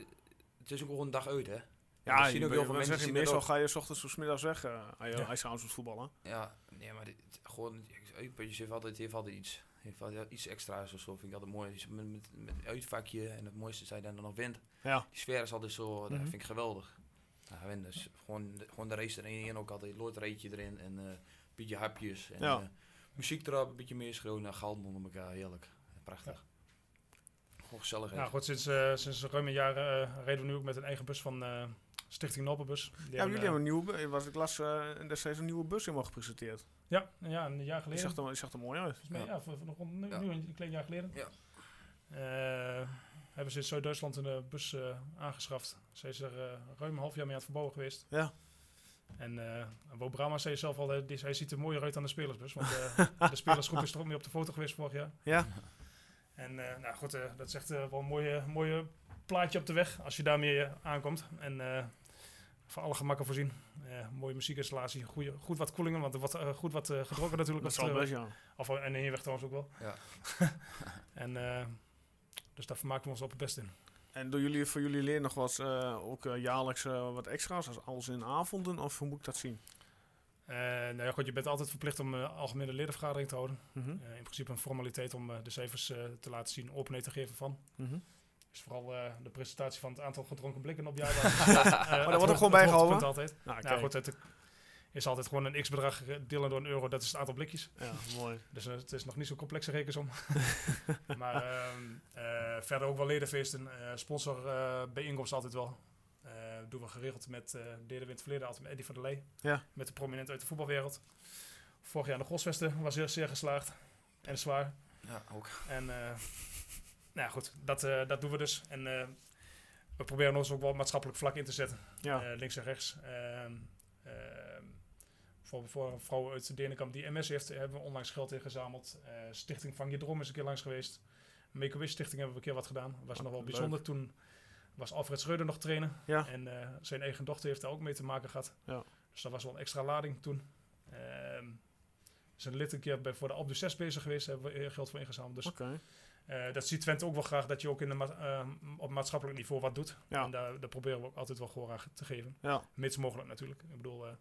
het is ook gewoon een dag uit, hè. Ja, je, zien ook heel veel mensen zeggen, meestal ga je s ochtends of 's middags weg uh, als je, Ja. als je moet voetballen. Ja, nee, maar dit, gewoon, je heeft altijd, heeft altijd iets. Altijd iets extra's of zo, vind ik altijd mooi. Dus met, met, met een uitvakje en het mooiste je dan nog wint. Ja. Die sfeer is altijd zo, dat Mhm. vind ik geweldig. Ja, en dus gewoon, de- gewoon de race erin en ook altijd loodreetje erin en eh, een beetje hapjes. En, Ja. eh, muziek erop, een beetje meer schreeuwen en galm onder elkaar, heerlijk. Prachtig. Gewoon gezellig. Nou goed, sinds, eh, sinds ruim een jaar eh, rijden we nu ook met een eigen bus van eh, Stichting Noppenbus. Ja, jullie hebben een nieuwe bus. Was ik las uh, destijds een nieuwe bus helemaal gepresenteerd. Ja, ja, een jaar Die geleden. zag er, die zag er mooi uit. Volgens mij, ja, voor, voor nog een, nu, Ja. nu een klein jaar geleden. Ja. Eh, hebben ze in Zuid-Duitsland een bus eh, aangeschaft. Ze is er eh, ruim een half jaar mee aan het verbouwen geweest. Ja. En eh Wo Brama zei zelf al, die, hij ziet er mooier uit dan de spelersbus. Want eh, *laughs* de spelersgroep is er ook mee op de foto geweest vorig jaar. Ja. En eh, nou goed, eh, dat is echt eh, wel een mooie, mooie plaatje op de weg als je daarmee aankomt. En eh, voor alle gemakken voorzien. Eh, mooie muziekinstallatie, goeie, goed wat koelingen, want er wordt eh, goed wat eh, gedronken natuurlijk. Dat zal best, ja. Of en de heenweg trouwens ook wel. Ja. *laughs* en, eh, dus daar vermaken we ons op het best in. En doen jullie voor jullie leren nog wat, eh, ook jaarlijks wat extra's, als, in avonden, of hoe moet ik dat zien? Eh, nou ja, goed, je bent altijd verplicht om uh, algemene ledenvergadering te houden. Mhm. Uh, in principe een formaliteit om uh, de cijfers uh, te laten zien, openheid te geven van. Mhm. Vooral uh, de presentatie van het aantal gedronken blikken op jaarbasis. maar dat wordt ook gewoon bijgehouden? altijd. Nou, nou goed, het is altijd gewoon een x-bedrag delen door een euro, dat is het aantal blikjes. Ja, mooi. Dus uh, het is nog niet zo'n complexe rekensom. *laughs* maar uh, verder ook wel ledenfeesten. Uh, sponsor bijeenkomsten altijd wel. doen we geregeld met, deden we in het verleden altijd met Eddie van der Lee. Ja. Met de prominent uit de voetbalwereld. Vorig jaar de Grosvesten was zeer, zeer geslaagd. En zwaar. Ja, ook. En nou goed, dat, dat doen we dus. En we proberen ons ook wel maatschappelijk vlak in te zetten. Ja. links en rechts. Ehm, voor, voor een vrouw uit Denenkamp die MS heeft, hebben we onlangs geld ingezameld. Stichting Vang Je Droom is een keer langs geweest. Make-A-Wish Stichting hebben we een keer wat gedaan. Dat was Ah, nog wel leuk. bijzonder. Toen was Alfred Schreuder nog trainen. Ja. En zijn eigen dochter heeft daar ook mee te maken gehad. Ja. Dus dat was wel een extra lading toen. We zijn lid een keer bij, voor de Alpe 6 bezig geweest. Daar hebben we geld voor ingezameld. Dus okay. Uh, dat ziet Twente ook wel graag dat je ook in de ma uh, op maatschappelijk niveau wat doet. Ja. En daar, daar proberen we ook altijd wel gehoor aan te geven. Ja. Mits mogelijk natuurlijk. Ik bedoel, uh,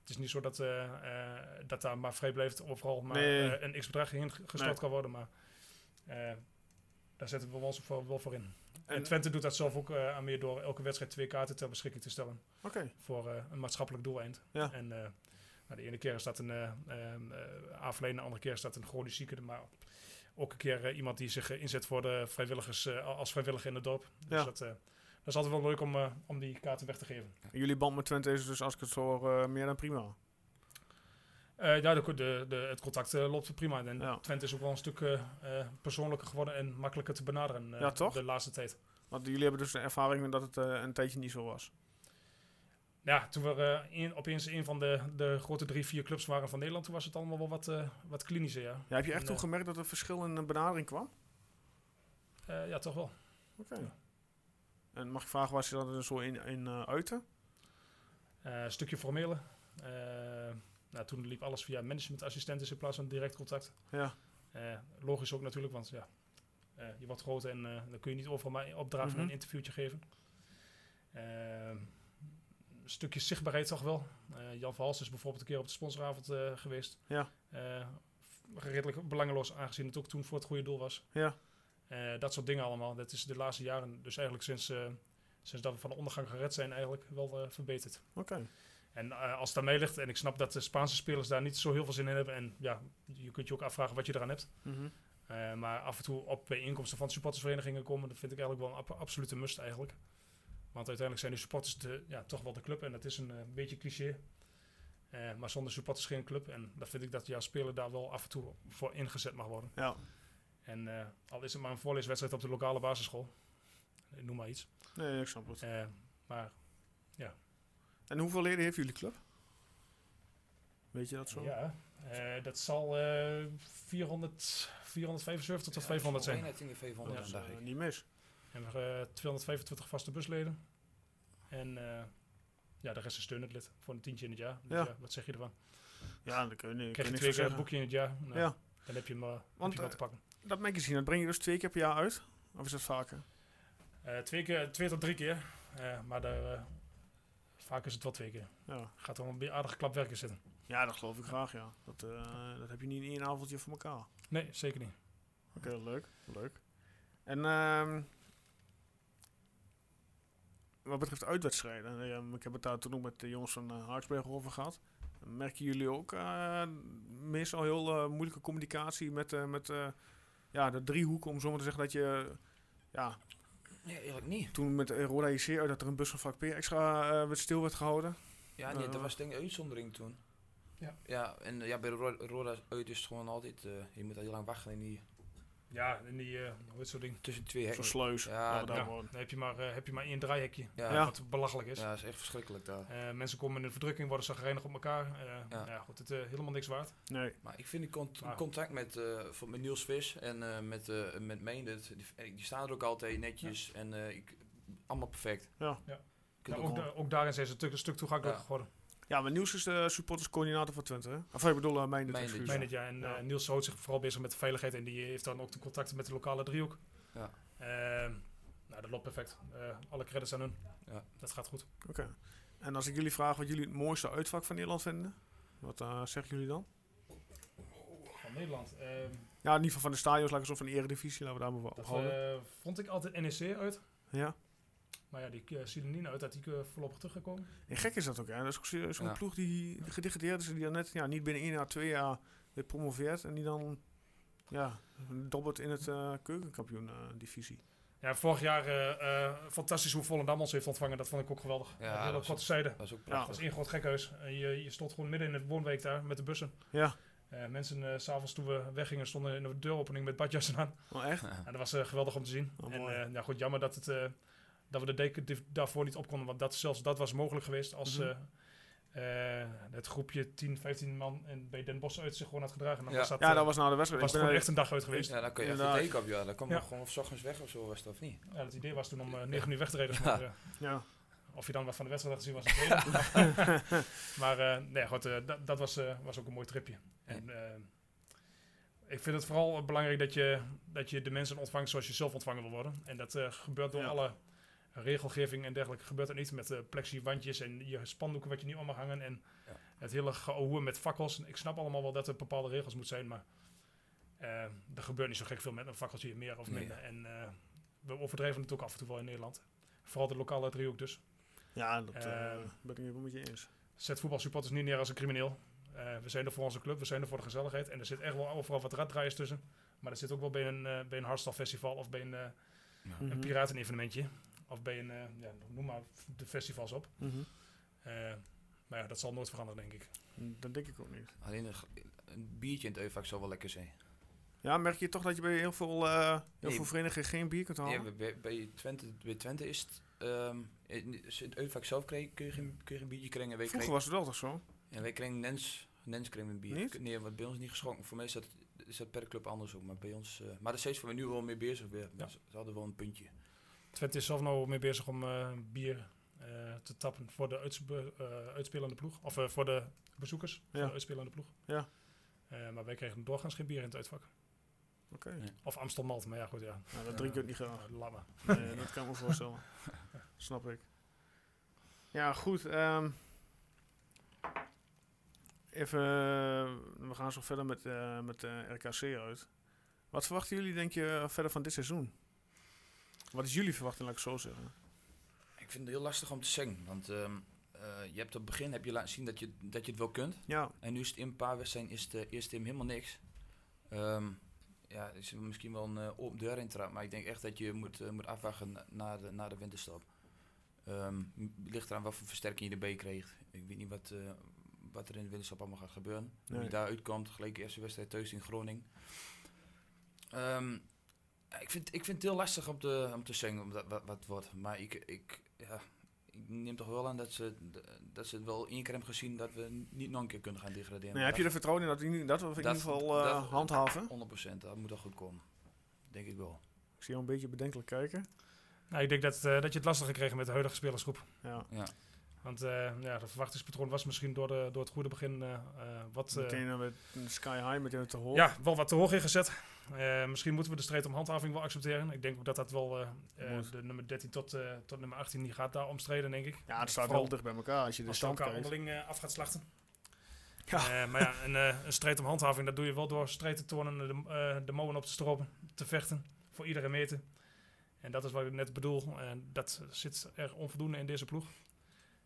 het is niet zo dat, uh, dat daar maar vrij blijft overal maar Nee. een x-bedrag heen gestort Nee. kan worden. Maar daar zetten we ons voor, wel voor in. En, En- Twente doet dat zelf ook aan meer door elke wedstrijd twee kaarten ter beschikking te stellen. Voor een maatschappelijk doeleind. Ja. En nou, de ene keer is dat een uh, de andere keer is dat een chronisch zieke. Maar ook een keer iemand die zich inzet voor de vrijwilligers als vrijwilliger in het dorp. Dus Ja. dat, dat is altijd wel leuk om, om die kaarten weg te geven. En jullie band met Twente is dus, als ik het zo hoor, eh, meer dan prima. Uh, ja, de, de, de, het contact loopt prima. En Ja. Twente is ook wel een stuk persoonlijker geworden en makkelijker te benaderen Ja, toch? de laatste tijd. Want jullie hebben dus de ervaring dat het eh, een tijdje niet zo was. Ja, toen we in, opeens een van de, de grote drie, vier clubs waren van Nederland, toen was het allemaal wel wat, uh, wat klinischer, ja. Ja, heb je echt En, toen eh, gemerkt dat er verschil in de benadering kwam? Ja, toch wel. Oké. Ja. En mag ik vragen waar ze dat zo in, in uiten? Een stukje formele. nou, toen liep alles via managementassistenten in plaats van direct contact. Ja. logisch ook natuurlijk, want ja, je wordt groot en dan kun je niet overal maar opdragen Mhm. en een interviewtje geven. Ehm, stukje zichtbaarheid toch wel. Uh, Jan Verhals is bijvoorbeeld een keer op de sponsoravond uh, geweest. Ja. Uh, redelijk belangeloos aangezien het ook toen voor het goede doel was. Ja. Dat soort dingen allemaal. Dat is de laatste jaren, dus eigenlijk sinds, sinds dat we van de ondergang gered zijn, eigenlijk wel verbeterd. Oké. Okay. En als het mij ligt, en ik snap dat de Spaanse spelers daar niet zo heel veel zin in hebben, en ja, je kunt je ook afvragen wat je eraan hebt. Mm -hmm. maar af en toe op bijeenkomsten van supportersverenigingen komen, dat vind ik eigenlijk wel een ab absolute must eigenlijk. Want uiteindelijk zijn de supporters de, ja, toch wel de club. En dat is een uh, beetje cliché. Uh, maar zonder supporters geen club. En dan vind ik dat jouw speler daar wel af en toe voor ingezet mag worden. Ja. En uh, al is het maar een voorleeswedstrijd op de lokale basisschool. Ik noem maar iets. Nee, ik snap het. maar ja. En hoeveel leden heeft jullie club? Weet je dat zo? Ja, dat zal 400, 475 tot Ja, 500 zijn. Ik denk 500 dat is dan, uh, dacht ik. niet mis. En we hebben 225 vaste busleden. En uh, ja, de rest is steunend lid voor een tientje in het jaar. Dus Ja. ja. wat zeg je ervan? Ja, dan kun je, Krijg je twee keer een boekje in het jaar? Nou, Ja. Dan heb je hem, uh, Want, heb je eh, te pakken. Dat magazine, dat breng je dus twee keer per jaar uit? Of is dat vaker? Uh, twee, keer, twee tot drie keer. Uh, maar daar, uh, vaak is het wel twee keer. Ja. Gaat er wel een aardige klap werken zitten. Ja, dat geloof ik graag, ja. Dat, dat heb je niet in één avondje voor elkaar. Nee, zeker niet. Oké, okay, leuk. Leuk. En uh, wat betreft uitwedstrijden, uh, ik heb het daar toen ook met de jongens van uh, Haaksberg over gehad. Merken jullie ook uh, meestal heel uh, moeilijke communicatie met, uh, met uh, ja, de driehoek, om zo maar te zeggen dat je... Ja, nee, eigenlijk niet. Toen met Roda IC uit dat er een bus van vak P extra uh, stil werd gehouden. Ja, nee, dat was denk ik een uitzondering toen. Ja. Ja, en ja, bij Roda, Roda uit is het gewoon altijd, uh, je moet al heel lang wachten in die... Ja, in die, uh, hoe heet zo'n ding? Tussen twee hekken. Zo'n sluis. Ja, ja, ja, dan heb je maar, uh, heb je maar één draaihekje. Ja. ja. Wat belachelijk is. Ja, dat is echt verschrikkelijk daar. Uh, mensen komen in de verdrukking, worden zagrijnig op elkaar. ja. ja, goed, het is helemaal niks waard. Nee. Maar ik vind cont ah. contact met, met Niels Vis en met, met Meindert, die, die, staan er ook altijd netjes ja. en ik, allemaal perfect. Ja. ja. Ook ook, daarin zijn ze een stuk, een stuk toegankelijker Ja. geworden. Ja, maar Niels is de supporterscoördinator van Twente, hè? Of ik bedoel, uh, mijn Mijn het, ja. En Ja. eh, Niels houdt zich vooral bezig met de veiligheid en die heeft dan ook de contacten met de lokale driehoek. Ja. Ehm, nou, dat loopt perfect. Eh, alle credits aan hun. Ja. Dat gaat goed. Oké. En als ik jullie vraag wat jullie het mooiste uitvak van Nederland vinden, wat eh, zeggen jullie dan? Van Nederland. Ehm, Ja, in ieder geval van de stadions, laat ik zo van de eredivisie, laten we daar maar op houden. eh, vond ik altijd NEC uit. ja. Maar ja, die uh, zien er niet uit dat die uh, voorlopig teruggekomen. En gek is dat ook, hè? Dat is zo- zo'n Ja. ploeg die gedegradeerd is en die dan net ja, niet binnen één jaar, twee jaar weer promoveert en die dan ja, dobbert in het eh keukenkampioen-divisie. Ja, vorig jaar eh, eh, fantastisch hoe Volendam ons heeft ontvangen. Dat vond ik ook geweldig. Ja, dat hele was korte zijde. Dat is ook Ja. Dat prachtig. was één groot gekhuis. En je, je stond gewoon midden in het woonweek daar met de bussen. Ja, Eh, mensen, s s'avonds toen we weggingen, stonden in de deuropening met badjassen aan. oh, echt? Ja. En dat was geweldig om te zien. Oh, en mooi. eh, ja, goed, jammer dat, het, eh, dat we de deken daarvoor niet op konden. Want dat, zelfs dat was mogelijk geweest als Mhm. eh, eh, het groepje 10, 15 man en bij Den Bosch uit zich gewoon had gedragen. Dan Ja. was dat, Ja, eh, dat was nou de wedstrijd. was gewoon echt een dag uit geweest. Ja, dan kun je echt een teken op, ja. Dan kwam Ja. je gewoon s ochtends weg of zo, was dat of niet? Ja, het idee was toen om eh 9 uur weg te rijden. Ja. Maar, Ja. of je dan wat van de wedstrijd had gezien was het *laughs* maar eh, nee, goed, dat, dat was, eh, was ook een mooi tripje. En, ik vind het vooral belangrijk dat je, dat je de mensen ontvangt zoals je zelf ontvangen wil worden. En dat eh, gebeurt door Ja. alle regelgeving en dergelijke. Gebeurt dat niet met uh, plexiwandjes en je spandoeken wat je niet om mag hangen. En Ja. het hele geouwe met fakkels. Ik snap allemaal wel dat er bepaalde regels moeten zijn, maar eh, er gebeurt niet zo gek veel met een fakkeltje meer of Nee. minder. En eh, we overdrijven het ook af en toe wel in Nederland. Vooral de lokale driehoek dus. Ja, dat eh, Eh, ben ik met je eens. Zet voetbalsupporters niet neer als een crimineel. Eh, we zijn er voor onze club, we zijn er voor de gezelligheid. En er zit echt wel overal wat raddraaiers tussen. Maar dat zit ook wel bij een, eh bij een hardstyle festival of bij een, eh, Mhm. een piratenevenementje. Of bij een, eh, ja, noem maar de festivals op. Mhm. Eh, maar ja, dat zal nooit veranderen, denk ik. Dat denk ik ook niet. Alleen een, biertje in het Eufak zou wel lekker zijn. Ja, merk je toch dat je bij heel veel, eh, heel Nee. veel verenigingen geen bier kunt halen? Ja, bij- Twente, bij Twente is het... ehm in het Eufak zelf kreeg, kun, je geen, kun je geen biertje krijgen. En wij Vroeger kregen, was het wel toch zo? en wij kregen Nens, Nens kregen we een bier. Niet? Nee, wat bij ons niet geschonken. Voor mij is dat, is dat per club anders ook. Maar bij ons... eh, maar daar steeds voor we nu wel mee bezig weer. Ja. Ze ze hadden wel een puntje. Twente is zelf nou mee bezig om eh, bier eh, te tappen voor de uitspe- eh, uitspelende ploeg. Of eh, voor de bezoekers, voor de uitspelende ploeg. Ja. Eh, maar wij kregen doorgaans geen bier in het uitvak. Oké. Ja. Of Amstel Malt, maar ja goed, ja. Nou, dat drink ik ook niet graag. Uh. Nee, dat kan ik me voorstellen. *laughs* Snap ik. Ja, goed. ehm, even, we gaan zo verder met, eh, met eh, RKC uit. Wat verwachten jullie, denk je, verder van dit seizoen? Wat is jullie verwachting, laat ik het zo zeggen? Ik vind het heel lastig om te zeggen. Want ehm, eh, je hebt op het begin heb je laten zien dat je, dat je het wel kunt. Ja, En nu is het in een paar wedstrijden is de eerste helemaal niks. Ehm ja, is misschien wel een eh, open deur in trap, maar ik denk echt dat je moet, eh, moet afwachten na- naar de, naar de winterstop. Ehm m- ligt eraan wat voor versterking je erbij krijgt. Ik weet niet wat, wat er in de winterstop allemaal gaat gebeuren. Hoe Nee. je daar uitkomt, gelijk eerste wedstrijd thuis in Groningen. Ik, vind, ik vind het heel lastig om te, om te zeggen wat, wat, wat het wordt. Maar ik, ik, ja, ik neem toch wel aan dat ze, dat ze het wel één keer hebben gezien dat we niet nog een keer kunnen gaan degraderen. nee, heb je er vertrouwen in dat, die- dat we in ieder geval eh, dat- handhaven? 100%, dat moet wel goed komen. Denk ik wel. Ik zie jou een beetje bedenkelijk kijken. Nou, ik denk dat, eh, dat je het lastig gekregen met de huidige spelersgroep. Ja, Ja. Want eh, ja, de verwachtingspatroon was misschien door, de, door het goede begin eh, eh, wat... eh, meteen met een sky high, meteen te hoog. ja, wel wat te hoog ingezet. Eh, misschien moeten we de strijd om handhaving wel accepteren. Ik denk ook dat dat wel eh, eh, de nummer 13 tot, eh, tot nummer 18 die gaat daar omstreden, denk ik. Ja, het staat wel dicht bij elkaar als je de als stand elkaar onderling eh, af gaat slachten. Ja. Maar ja, een, een strijd om handhaving, dat doe je wel door strijd te tonen, de, eh, de mouwen op te stropen, te vechten, voor iedere meter. En dat is wat ik net bedoel. En dat zit er onvoldoende in deze ploeg.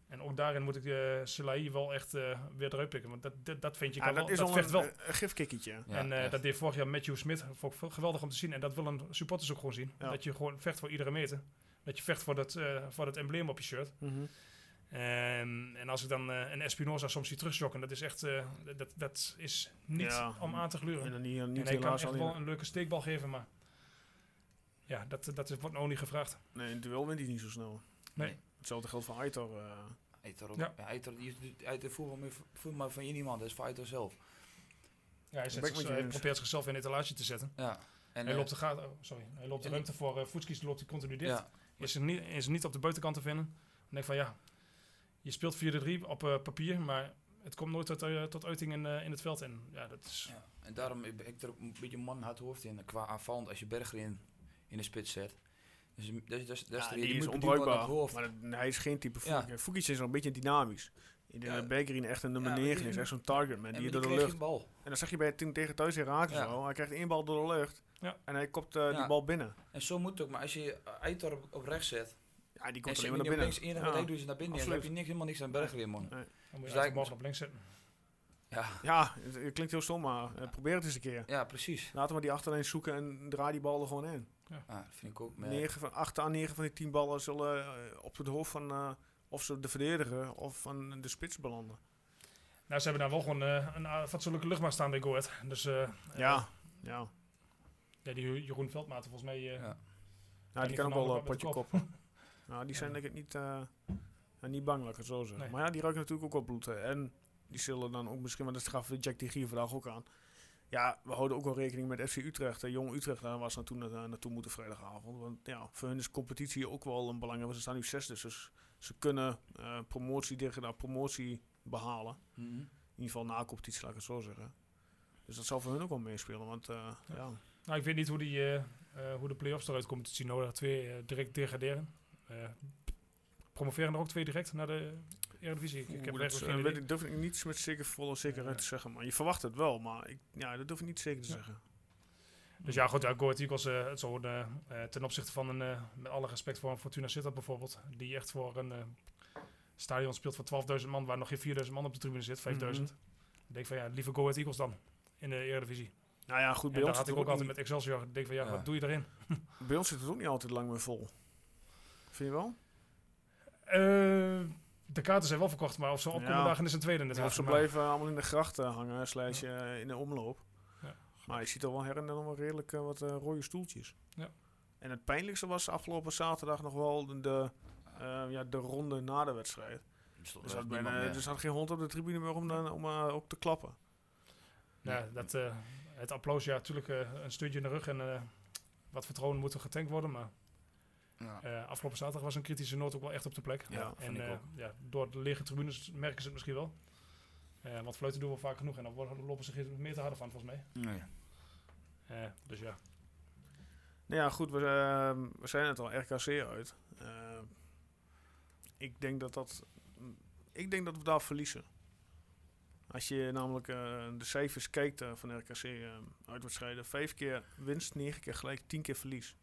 En ook daarin moet ik uh, Selahi wel echt uh, weer eruit pikken. Want dat, dat, dat vind je Ja, kan dat wel. is dat al vecht een, wel. een gifkikkertje. Ja, en uh, dat deed vorig jaar Matthew Smith. Vond ik geweldig om te zien. En dat willen supporters ook gewoon zien. Ja. Dat je gewoon vecht voor iedere meter. Dat je vecht voor dat, uh, voor dat embleem op je shirt. Mhm. En, en als ik dan uh, een Espinosa soms zie terugzokken, dat is echt, uh, dat, dat is niet Ja. om aan te gluren. En dan niet, en niet hij kan echt wel een leuke steekbal geven, maar ja, dat, dat is, wordt nou niet gevraagd. Nee, in het duel wint hij niet zo snel. Nee. Hetzelfde geldt voor Aitor. uh, Aitor ook. Ja. Ja. Aitor, die is Aitor voetbal maar, van iemand, dat is voor Aitor zelf. Ja, hij, zet zich- je hij probeert zichzelf in een etalage te zetten. Ja. En, hij eh, loopt de, gaten, oh, sorry, hij loopt de ruimte voor uh, voetskies, loopt hij continu dicht. ja, Is, er niet, is er niet op de buitenkant te vinden. denk ik van ja, je speelt 4-3 op eh, papier, maar het komt nooit tot, eh, tot uiting in, eh, in het veld. En ja, dat is... Ja, en daarom heb ik er ook een beetje man hard hoofd in qua aanvallend als je Berger in, in de spits zet. Dus dat, is- dat, is- dat is Ja, de die reden. is het onbruikbaar. hoofd. Maar dat- hij is geen type Ja. Fukic. Fukic is nog een beetje dynamisch. Ik denk Ja. dat Bergerin echt een nummer Ja, maar 9 die- is. Echt zo'n target man. En Die die door de lucht. bal. En dan zag je bij het team tegen thuis Herakles Ja. zo. Hij krijgt één bal door de lucht. Ja. En hij kopt eh, die Ja. bal binnen. En zo moet het ook, maar als je Eitor op, op rechts zet, Ja, die komt ze alleen maar naar binnen. links, enige wat Ja. hij doet is naar binnen, en dan heb je niks, helemaal niks aan Berger in, man. Nee. Dan moet je Dus eigenlijk op links zitten. Ja, Ja, het, het klinkt heel stom, maar eh, probeer het eens een keer. ja, precies. Laten we die achterlijn zoeken en draai die bal er gewoon in. Ja, dat vind ik ook. Maar, 9 van, 8 à 9 van die 10 ballen zullen eh, op het hoofd van eh, of ze de verdediger of van de spits belanden. Nou, ze hebben daar wel gewoon eh, een fatsoenlijke luchtmacht staan bij Go Ahead. Dus Ja, ja. ja, die Jeroen Veldmaten volgens mij... eh, Ja. Ja, die die kan ook wel een potje koppen. *laughs* nou, die zijn denk ik niet, eh, niet bang, laat ik het zo zeggen. Nee. Maar ja, die ruiken natuurlijk ook op bloed. hè. En die zullen dan ook misschien, want dat gaf Jack de Gier vandaag ook aan. Ja, we houden ook wel rekening met FC Utrecht. hè. Jong Utrecht, daar was naartoe, na- naartoe moeten vrijdagavond. Want ja, voor hun is competitie ook wel een belangrijk. want Ze staan nu zesde, dus ze kunnen eh, promotie tegen naar promotie behalen. Mhm. In ieder geval na competitie, laat ik het zo zeggen. Dus dat zal voor hun ook wel meespelen. Want eh, ja. Nou, ik weet niet hoe, die, eh, eh, hoe de play-offs eruit komen te zien. Nou, er twee eh, direct degraderen. Eh, promoveren er ook twee direct naar de Eredivisie? Ik, ik heb dat, geen idee. weet ik, durf ik niet met zeker volle zekerheid Ja. te zeggen. Maar je verwacht het wel, maar ik, ja, dat durf ik niet zeker te Ja. zeggen. Dus ja, goed, ja, Go Ahead Eagles, eh, het zou eh, eh, ten opzichte van een, eh, met alle respect voor een Fortuna Sittard bijvoorbeeld, die echt voor een stadion speelt voor 12.000 man, waar nog geen 4.000 man op de tribune zit, 5.000. Mhm. Ik denk van ja, liever Go Ahead Eagles dan in de Eredivisie. Nou ja, goed, En bij daar ons, had ik het ook ook altijd met Excelsior. Ik denk van ja, Ja. wat doe je erin? bij ons zit het ook niet altijd lang meer vol. Vind je wel? De kaarten zijn wel verkocht, maar of ze opkomen Ja. dagen is een tweede Of natuurlijk. ze blijven allemaal in de grachten hangen, slash eh, in de omloop. Ja. Maar je ziet er wel her en nog wel redelijk eh, wat eh, rode stoeltjes. Ja. En het pijnlijkste was afgelopen zaterdag nog wel de, de, eh, ja, de ronde na de wedstrijd. Er zat, bijna, er zat geen hond op de tribune meer om, dan- om ook te klappen. Ja, dat, eh, het applaus, ja, natuurlijk eh, een steuntje in de rug en eh, wat vertrouwen moet er getankt worden. Maar Ja. eh, afgelopen zaterdag was een kritische noot ook wel echt op de plek. Ja, en vind ik ook. ja, door de lege tribunes merken ze het misschien wel. Eh, want fluiten doen we vaak genoeg en dan lopen ze geen meer te harder van, volgens mij. Nee. Dus ja. Nou ja, goed, we, ehm, we zijn het al RKC uit. Eh, ik denk dat dat. Ik denk dat we daar verliezen. Als je namelijk de cijfers kijkt van RKC eh, uitwedstrijden, vijf keer winst, negen keer gelijk, tien keer verlies.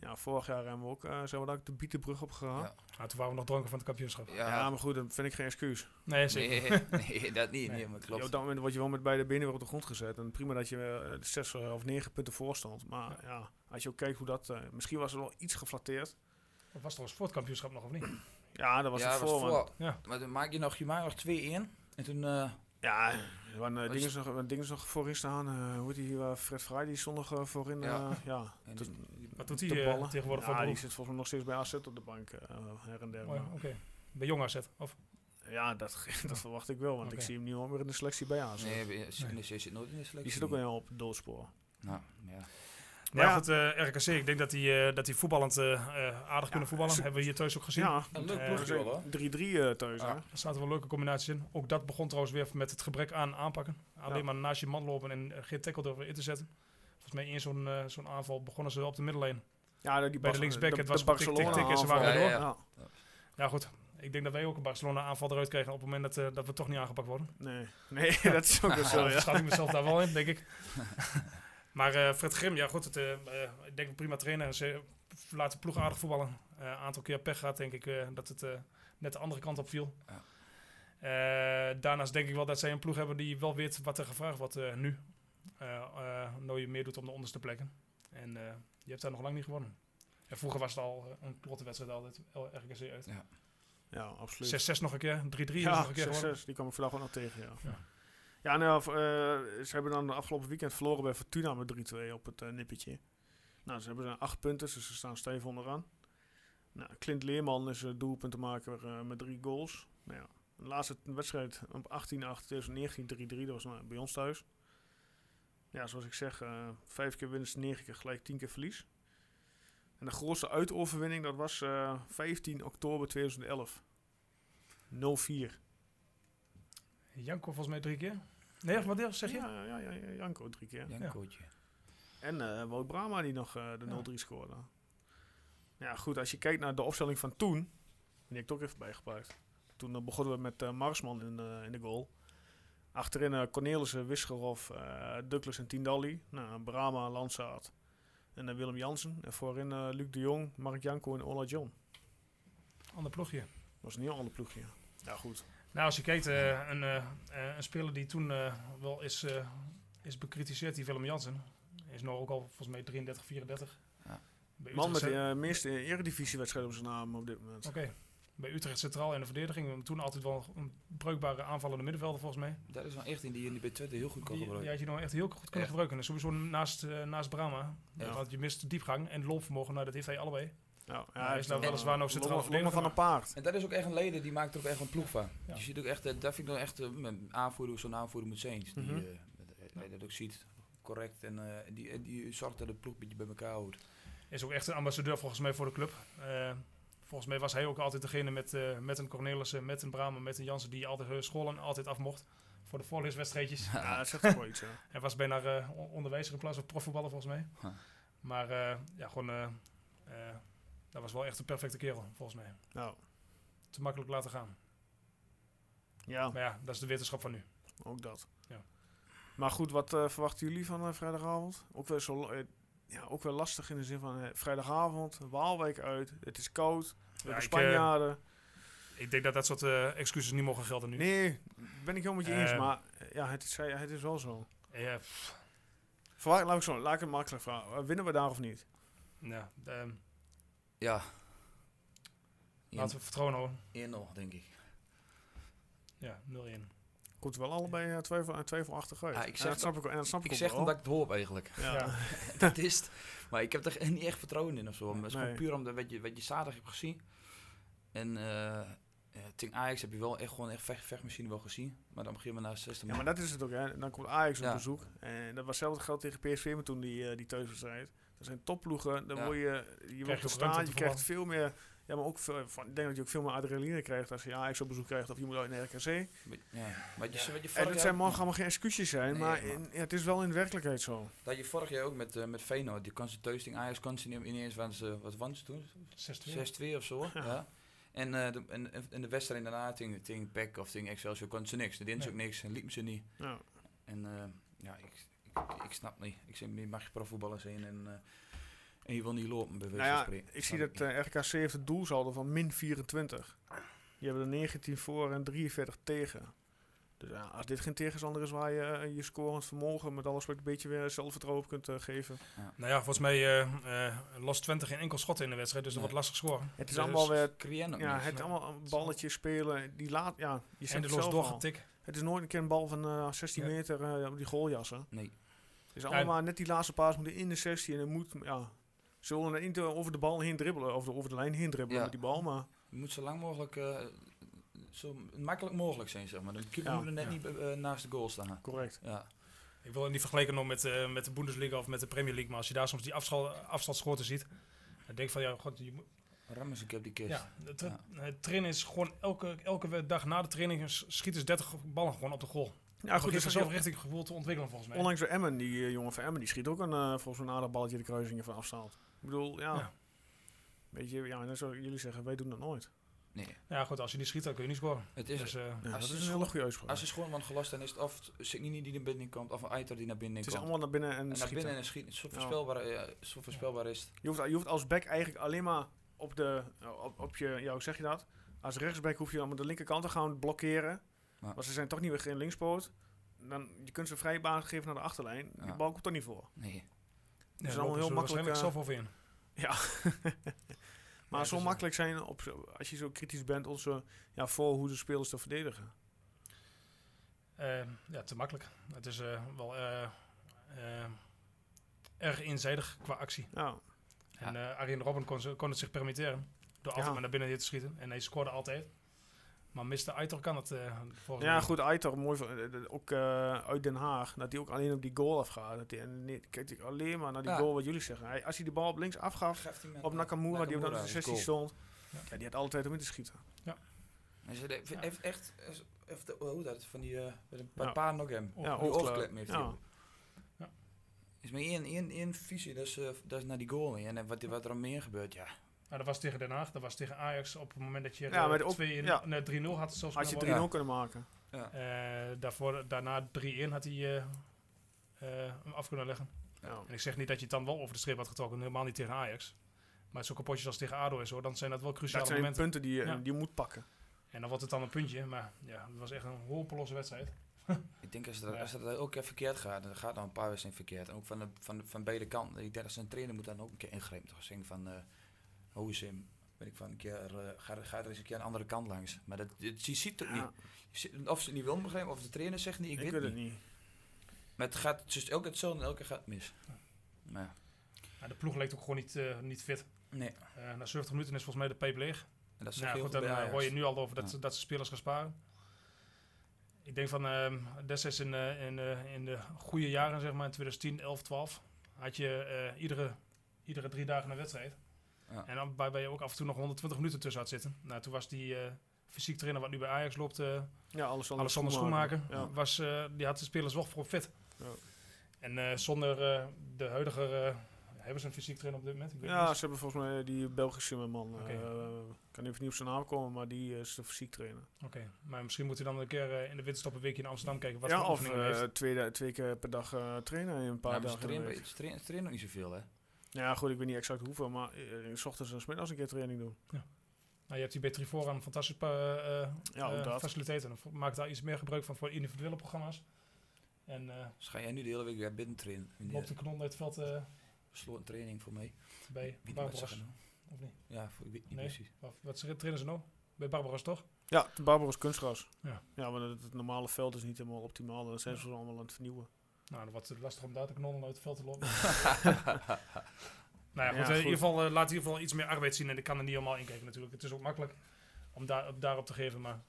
Ja, vorig jaar hebben we ook, eh, zijn we daar ook de Bietenbrug op gegaan. Ja. Ja. Ah, toen waren we nog dronken van het kampioenschap. Ja, maar goed, dat vind ik geen excuus. Nee, zeker. nee, *laughs* nee, dat niet. Nee. Nee, maar Ja, klopt. op dat moment word je wel met beide benen weer op de grond gezet. En prima dat je eh, zes of negen punten voor stond. Maar ja, als je ook kijkt hoe dat... eh, misschien was het wel iets geflatteerd. Dat was trouwens voor het kampioenschap nog, of niet? Ja, dat was ja, het was voor. Ja. Maar dan maak je nog, je maakt nog 2-1. En toen, eh, Ja, er waren uh, dingen, is- nog, waren dingen nog voorin staan. eh hoe heet die, uh, Fred Vrij, die stond nog eh, voorin. Ja. eh, ja. Wat doet hij eh, tegenwoordig ja, voor die zit volgens mij nog steeds bij AZ op de bank, eh, her en der. Oh Oké. Bij Jong AZ, of? Ja, dat, *laughs* dat verwacht ik wel, want ik zie hem niet meer in de selectie bij AZ. nee, bij- NEC zit nooit in de selectie. Die zit ook wel op het doodspoor. Nou, ja. Maar ja, Ja. goed, eh, RKC, ik denk dat die, eh, dat die voetballend eh, eh, aardig kunnen voetballen. Hebben we hier thuis ook gezien. Ja, Een leuk ploegje wel, hoor. 3-3 eh, thuis. Ja. Er zaten wel leuke combinaties in. Ook dat begon trouwens weer met het gebrek aan aanpakken. Alleen Ja. maar naast je man lopen en geen tackle durven in te zetten. Volgens mij in zo'n eh, zo'n aanval begonnen ze op de middenlijn. Ja, die Bij de linksback, het was de tik, tik, tik en ze waren. Ja, ja. Ja goed, ik denk dat wij ook een Barcelona aanval eruit krijgen op het moment dat, eh, dat we toch niet aangepakt worden. Nee, nee *laughs* dat is ook wel zo, Ja, schat ik mezelf daar wel in, denk ik. *laughs* maar eh, Fred Grim, ja goed, het, ik denk een prima trainer. Ze laten de ploeg aardig voetballen. Een aantal keer pech gehad, denk ik, eh, dat het eh, net de andere kant op viel. Ja. Eh, daarnaast denk ik wel dat zij een ploeg hebben die wel weet wat er gevraagd wordt eh, nu. Eh eh, nou je meer doet om de onderste plekken. En eh, je hebt daar nog lang niet gewonnen. En vroeger was het al een klotte wedstrijd altijd, RKC uit. Ja, absoluut. 6-6 nog een keer, 3-3 is Ja, nog een keer gewonnen. 6-6, die kwam ik vandaag ook nog tegen, ja. Ja. Ja, nou, eh, ze hebben dan de afgelopen weekend verloren bij Fortuna met 3-2 op het nippertje. Nou, ze hebben dan acht punten, dus ze staan stijf onderaan. Nou, Clint Leerman is uh, doelpuntenmaker uh, met drie goals. Nou ja, de laatste wedstrijd op 18 8 2019 3-3, dat was nou, bij ons thuis. Ja, zoals ik zeg, uh, vijf keer winst, negen keer gelijk, tien keer verlies. En de grootste uitoverwinning, dat was eh, 15 oktober 2011. 0-4. Janko volgens mij drie keer. Nee, wat deel zeg je? Ja, ja, ja, ja, Janko drie keer. Jankootje. En eh Wout Brama die nog de Ja. 0-3 scoorde. Ja, goed, als je kijkt naar de opstelling van toen, die heb ik toch even bijgepakt. Toen begonnen we met Marsman in, eh, in de goal. Achterin eh, Cornelissen, Wisgerhoff, eh Douglas en Tindalli. Nou, Brama, Landsaat en eh, Willem Jansen. En voorin eh, Luc de Jong, Mark Janko en Ola John. Ander ploegje. Dat was een heel ander ploegje. Ja, goed. Nou, als je kijkt, eh, een, eh, eh, een speler die toen eh, wel is, eh, is bekritiseerd, die Willem Jansen, is nu ook al volgens mij 33, 34. Ja. Man met de eh, meeste eredivisiewedstrijd op zijn naam op dit moment. Oké. Bij Utrecht Centraal in de verdediging. Toen altijd wel een bruikbare aanvallende middenvelder volgens mij. Dat is wel echt in die je die bij Twente heel goed kan Die, gebruiken. die had je nog echt heel goed kunnen Echt. gebruiken. En sowieso naast, eh, naast Brahma. Ja. Want je mist de diepgang en loopvermogen. Nou, dat heeft hij allebei. Ja, Ja, hij is nou eh, weliswaar nog centraal longen van een verdediger, paard. En dat is ook echt een leden, die maakt er ook echt een ploeg van. Ja. Je ziet ook echt, eh, dat vind ik dan echt eh, met aanvoerder, zo'n aanvoerder moet zijn. Die, eh, dat- dat je dat ook ziet, correct. En eh, die, eh, die zorgt dat het ploeg een beetje bij elkaar houdt. Is ook echt een ambassadeur volgens mij voor de club. Volgens mij was hij ook altijd degene met, eh, met een Cornelissen, met een Brahma, met een Jansen. Die altijd hun scholen altijd af mocht. Voor de voorleeswedstrijdjes. Ja, dat zegt wel iets. Hij was bijna eh, on- onderwijzer in plaats van profvoetballer volgens mij. Huh. Maar eh, ja, gewoon... eh, eh, dat was wel echt een perfecte kerel, volgens mij. Nou, Te makkelijk laten gaan. ja. Maar ja, dat is de wetenschap van nu. Ook dat. Ja. Maar goed, wat eh, verwachten jullie van eh, vrijdagavond? Ook wel, zo, ja, ook wel lastig in de zin van eh, vrijdagavond, Waalwijk uit, het is koud, we Ja, hebben ik, Spanjaarden. Ik denk dat dat soort eh, excuses niet mogen gelden nu. nee, ben ik helemaal met je eens, Eh. maar eh, ja, het is, eh, het is wel zo. Ja, pff, laat ik, zo, laat ik het makkelijk vragen. Eh, winnen we daar of niet? ja, ehm, Ja. laten we vertrouwen houden. 1-0, denk ik. Ja, 0-1. Komt er wel allebei uh, twijfel, uh, twijfelachtig uit. Ja, ik en zeg dat snap ik, en dat snap ik, Ik zeg wel. omdat ik het hoop eigenlijk. Ja. Ja. *laughs* dat is het. Maar ik heb er niet echt vertrouwen in of zo. Maar het is Nee. gewoon puur omdat wat je, wat je zaterdag hebt gezien. En eh ja, tegen Ajax heb je wel echt gewoon echt vecht, vechtmachine wel gezien. Maar dan beginnen we na 60 Ja, maar dat is het ook. Hè. Dan komt Ajax op Ja. bezoek. En dat was hetzelfde geld tegen PSV met toen die, eh, die thuiswedstrijd. Dat zijn topploegen. Dan Ja. word je, je je wordt gestaan. Je krijgt veel meer... Ja, maar ook veel, van, ik denk dat je ook veel meer adrenaline krijgt als je Ajax op bezoek krijgt. Of je moet uit naar RKC. Ja, wat je, wat je En jaar- zijn mogen allemaal geen excuses zijn. Nee, maar maar- in- ja, het is wel in de werkelijkheid zo. Dat je vorig jaar ook met, eh met Feyenoord, die kan ze thuis tegen Ajax kan ze niet ineens, want ze, wat waren ze toen? 6-2. 6-2 of zo. *laughs* Ja. En, eh de, en, en de wedstrijd daarna tegen, tegen PEC of tegen Excelsior kon ze niks. Dan deden ze Nee. ook niks en liepen ze niet. Ja. En eh, ja, ik, ik, ik snap niet. Ik zeg, mag je profvoetballer zijn en, eh, en je wil niet lopen, bij wijze Nou ja, spreken. ik zie dat eh, RKC heeft het doelsaldo van min 24. Die hebben er 19 voor en 43 tegen. Dus ja, als dit geen tegenstander is waar je eh, je scorend vermogen met alles wat een beetje weer zelfvertrouwen op kunt eh, geven. Nou ja, volgens mij eh eh lost 20 geen enkel schot in de wedstrijd. Dus dat Nee. wordt lastig scoren. Het is Dus- allemaal weer, ook ja, het allemaal een balletje spelen. Die laat, ja, je En zegt de het los doorgetikt. Het is nooit een keer een bal van eh, 16 Ja. meter eh, op die goaljassen. Nee. Het is allemaal net die laatste paas moeten in de 16 en dan moet, ja, ze willen er niet over de bal heen dribbelen, de, over de lijn heen dribbelen Ja. met die bal, maar Je moet zo lang mogelijk, eh, zo makkelijk mogelijk zijn, zeg maar. De keeper Ja. moet er net niet eh, naast de goal staan. correct. Ja. Ik wil het niet vergelijken nog met, eh, met de Bundesliga of met de Premier League. Maar als je daar soms die afstand, afstandsschoten ziet. Dan denk ik van ja, god, je moet, een keer op die kist. ja, het, tra- Ja. het trainen is gewoon elke, elke dag na de training schieten ze 30 ballen gewoon op de goal. Ja, goed, is dus zelf richting gevoel te ontwikkelen volgens mij. Onlangs bij Emmen, die eh, jongen van Emmen, die schiet ook een, eh, volgens mij een aardig balletje de kruisingen van afstand. Ik bedoel, ja. Ja. Weet je, ja, dan zou jullie zeggen, wij doen dat nooit. Nee. Ja goed, als je niet schiet dan kun je niet scoren. Het is, Dus, eh, Ja, Als dat is een hele goede uitspraak. als ze gewoon van gelast dan is het of Signini die naar binnen komt, of een Eiter die naar binnen het is komt. allemaal naar binnen en, en naar schieten. binnen en schieten. Zo Ja. voorspelbaar, zo voorspelbaar is het. Je, hoeft, je hoeft als back eigenlijk alleen maar op de, op, op je, ja, hoe zeg je dat? Als rechtsback hoef je dan met de linkerkant te gaan blokkeren. Ja. Want ze zijn toch niet weer geen linkspoot. Dan, je kunt ze vrij baan geven naar de achterlijn. Die bal komt er niet voor. Nee. ja, is allemaal heel makkelijk, eh, zelf overheen. *laughs* *laughs* Maar Ja, zo dus, eh, makkelijk zijn op, als je zo kritisch bent onze ja, voor hoe de spelers te verdedigen. Eh, ja, te makkelijk. Het is eh, wel erg eenzijdig qua actie. Ja, En eh Arjen Robben kon, kon het zich permitteren. Door altijd Ja. maar naar binnen te schieten. En hij scoorde altijd. Maar Mr. Aitor kan het eh volgens Ja, mij. goed, Aitor, mooi. van- eh, eh, Ook eh, uit Den Haag. Dat hij ook alleen op die goal afgaat. Dat hij, en nee, kijk ik alleen maar naar die Ja. goal wat jullie zeggen. Hij, als hij de bal op links afgaf hij op Nakamura, die op de is 16 goal. stond. Ja, die had altijd om in te schieten. Hij Ja. heeft echt, heeft, heeft- hoe dat, van die, eh met een paar Ja. paar nog hem. Ja, Die oogklep. heeft Ja. hij. Ja. Is maar één, één, één visie, dat is, dat is naar die goal. En wat, wat er aan meer gebeurt, ja. Nou, dat was tegen Den Haag, dat was tegen Ajax op het moment dat je Ja, eh, maar ook- 2-1 ja. nee, 3-0 had. Zelfs Had je kunnen 3-0 worden. kunnen maken. Eh, daarvoor, daarna 3-1 had hij eh, eh, hem af kunnen leggen. Ja. En ik zeg niet dat je het dan wel over de streep had getrokken, helemaal niet tegen Ajax. Maar zulke potjes als tegen ADO en zo, dan zijn dat wel cruciale Dat zijn momenten. punten die je, Ja. die je moet pakken. En dan wordt het dan een puntje, maar ja, het was echt een hopeloze wedstrijd. *laughs* Ik denk als het, Ja. als het ook even verkeerd gaat, dan gaat dan een paar wedstrijden verkeerd. En ook van, de, van, de- van beide kanten. Ik denk dat zijn trainer moet dan ook een keer ingrijpen. Toch zeggen van, hoe is hem? Weet ik van, een keer, eh, ga, er- ga er eens een keer een andere kant langs. Maar dat, het, je ziet het Ja, niet. Je ziet- Of ze het niet wil begrijpen, of de trainer zegt niet, ik, ik weet het het niet. niet. Maar het gaat, het is elke keer hetzelfde en elke keer gaat het mis. Maar ja, Ja, de ploeg leek ook gewoon niet, eh, niet fit. nee. Eh, na 70 minuten is volgens mij de pijp leeg. En dat is Nou, goed, dan Ajax. hoor je nu al over dat, Ja. dat ze spelers gaan sparen. Ik denk van ehm, destijds in, eh, in, eh, in de goede jaren, zeg maar, in 2010, 11, 12, had je eh, iedere, iedere drie dagen een wedstrijd. Ja. En dan waarbij je ook af en toe nog 120 minuten tussen had zitten. Nou, toen was die eh, fysiek trainer wat nu bij Ajax loopt, eh Ja, alles Alexander Schoenmaker, Ja. was, eh, die had de spelers wel voor fit. Ja. En eh, zonder eh, de huidige, eh, hebben ze een fysiek trainer op dit moment? Ik weet Ja, niet. ze hebben volgens mij die Belgische man. Eh, ik kan even niet op zijn naam komen, maar die is de fysiek trainer. Oké, maar misschien moet hij dan een keer eh, in de winterstop een weekje in Amsterdam kijken wat ja, voor of oefeningen hij heeft. twee, twee keer per dag eh, trainen in een paar ze dagen. trainen, ze trainen, ze trainen nog niet zoveel, hè? Ja, goed, ik weet niet exact hoeveel, maar eh, in s ochtends en s middags een keer training doen. Nou, je hebt hier bij Trivora een fantastische eh, eh, Ja, dat. faciliteiten. En Maak daar iets meer gebruik van voor individuele programma's. En eh Dus ga jij nu de hele week weer binnen trainen? Die de kanon uit het veld eh, besloten training voor mij. bij Barbaros. nou? Of niet? Ja, voor, ik weet niet Nee. precies. Wat, wat trainen ze nou? Bij Barbaros toch? Ja, de Barbaros kunstgras. Ja. Ja, maar het, het normale veld is niet helemaal optimaal. Dan zijn ze allemaal aan het vernieuwen. Nou, dan wordt het lastig om daar de kanonnen uit het veld te lopen. *laughs* *laughs* nou ja, goed, Ja, in ieder geval eh, laat in ieder geval iets meer arbeid zien. En ik kan er niet helemaal in kijken natuurlijk. Het is ook makkelijk om daar, op, daarop te geven, maar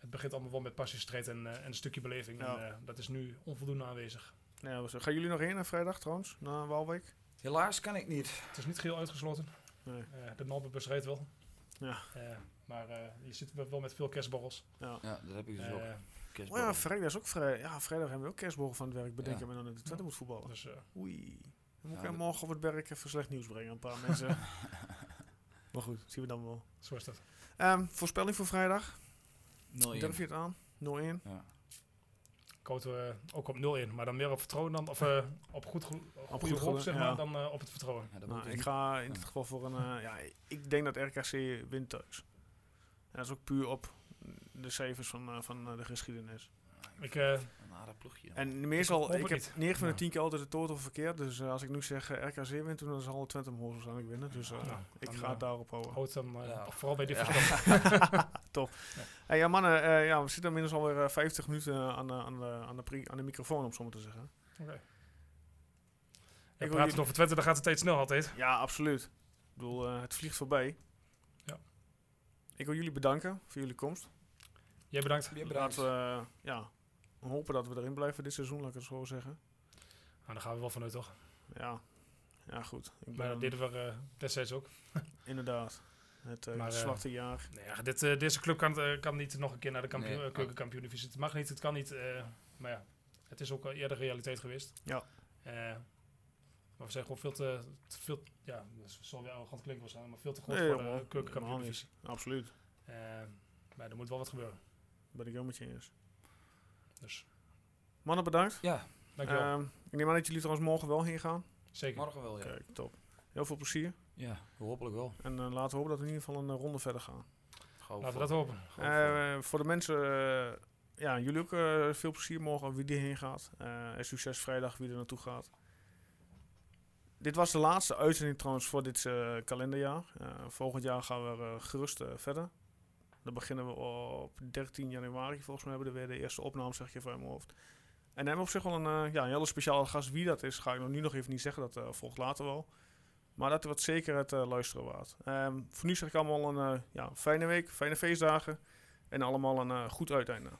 het begint allemaal wel met passiestrijd en, eh, en een stukje beleving. Ja. En eh, dat is nu onvoldoende aanwezig. Ja, gaan jullie nog heen eh, vrijdag trouwens? Naar Waalwijk? Helaas kan ik niet. Het is niet geheel uitgesloten. Nee. Eh, de Nalbebus rijdt wel. Ja. Eh, maar eh, je zit wel met veel kerstborrels. Ja. Ja, dat heb ik dus ook. Eh, Oh ja, vrijdag is ook vrij. Ja, vrijdag hebben we ook kerstborrel van het werk. Bedenk Ja. je me dan dat de Twente moet voetballen. dus, eh, Oei. Dan moet Ja, ik morgen op het werk even slecht nieuws brengen. Een paar mensen. *laughs* maar goed, zien we dan wel. zo is dat. Ehm, voorspelling voor vrijdag. 0 Durf je het aan? 0-1. Ja. Koten we ook op 0 in, maar dan meer op vertrouwen dan, of eh, op goed, gelo- goede goed hoop, geluk, zeg ja. maar, dan eh, op het vertrouwen. Ja, dat Nou, moet ik dus ga in dit geval voor een... ja, ik denk dat RKC wint thuis. En dat is ook puur op de cijfers van, eh, van eh, de geschiedenis. Ik, eh, een aardig ploegje. En meestal, ik, het heb niet. 9 van de Ja. 10 keer altijd de total verkeerd. Dus als ik nu zeg eh, RKC wint, dan zal Twente hem waarschijnlijk winnen. Dus Nou, ik ga het daarop houden. eh, Ja. vooral bij dit Ja. verstand. *laughs* *laughs* Hey, ja, mannen, ja, we zitten inmiddels alweer eh, 50 minuten aan, de- aan, de, aan, de pri- aan de microfoon, om zo maar te zeggen. Oké. wil Ja, praten jullie- over Twente, dan gaat de tijd snel altijd. Ja, absoluut. Ik bedoel, eh, het vliegt voorbij. Ja. Ik wil jullie bedanken voor jullie komst. Jij bedankt. Weer bedankt. Laten we, eh, ja, hopen dat we erin blijven dit seizoen, laat ik het zo zeggen. Nou, daar gaan we wel vanuit, toch? Ja, ja goed. Ik ben, dat deden we eh, destijds ook. *laughs* inderdaad, het Maar, zwarte jaar. Nee, ja, dit, eh, deze club kan, kan niet nog een keer naar de kampioen, Nee. Het mag niet, het kan niet. eh, maar ja, het is ook al eerder realiteit geweest. Ja. Eh, maar we zijn gewoon veel te, te veel, ja, dat zal weer arrogant klinken waarschijnlijk, maar veel te groot Nee, voor de keukenkampioen-divisie. Absoluut. Maar er moet wel wat gebeuren. Ben ik heel met je eens. Dus, Mannen, bedankt. Ja, dankjewel. Ehm, ik neem aan dat jullie trouwens morgen wel heen gaan. Zeker. morgen wel, ja. Kijk, top. Heel veel plezier. Ja, hopelijk wel. En eh, laten we hopen dat we in ieder geval een eh, ronde verder gaan. Laten we dat hopen. voor- Eh, voor de mensen, ja, jullie ook veel plezier morgen wie die heen gaat. Eh, en succes vrijdag wie er naartoe gaat. Dit was de laatste uitzending trouwens voor dit eh, kalenderjaar. Eh, volgend jaar gaan we gerust verder. Dan beginnen we op 13 januari. Volgens mij hebben we weer de eerste opname, zeg je van mijn hoofd. En dan hebben we op zich wel een, eh, ja, een hele speciale gast. Wie dat is, ga ik nog nu nog even niet zeggen. Dat eh, volgt later wel. Maar dat wordt zeker het eh, luisteren waard. Ehm, voor nu zeg ik allemaal een ja, fijne week, fijne feestdagen. En allemaal een goed uiteinde.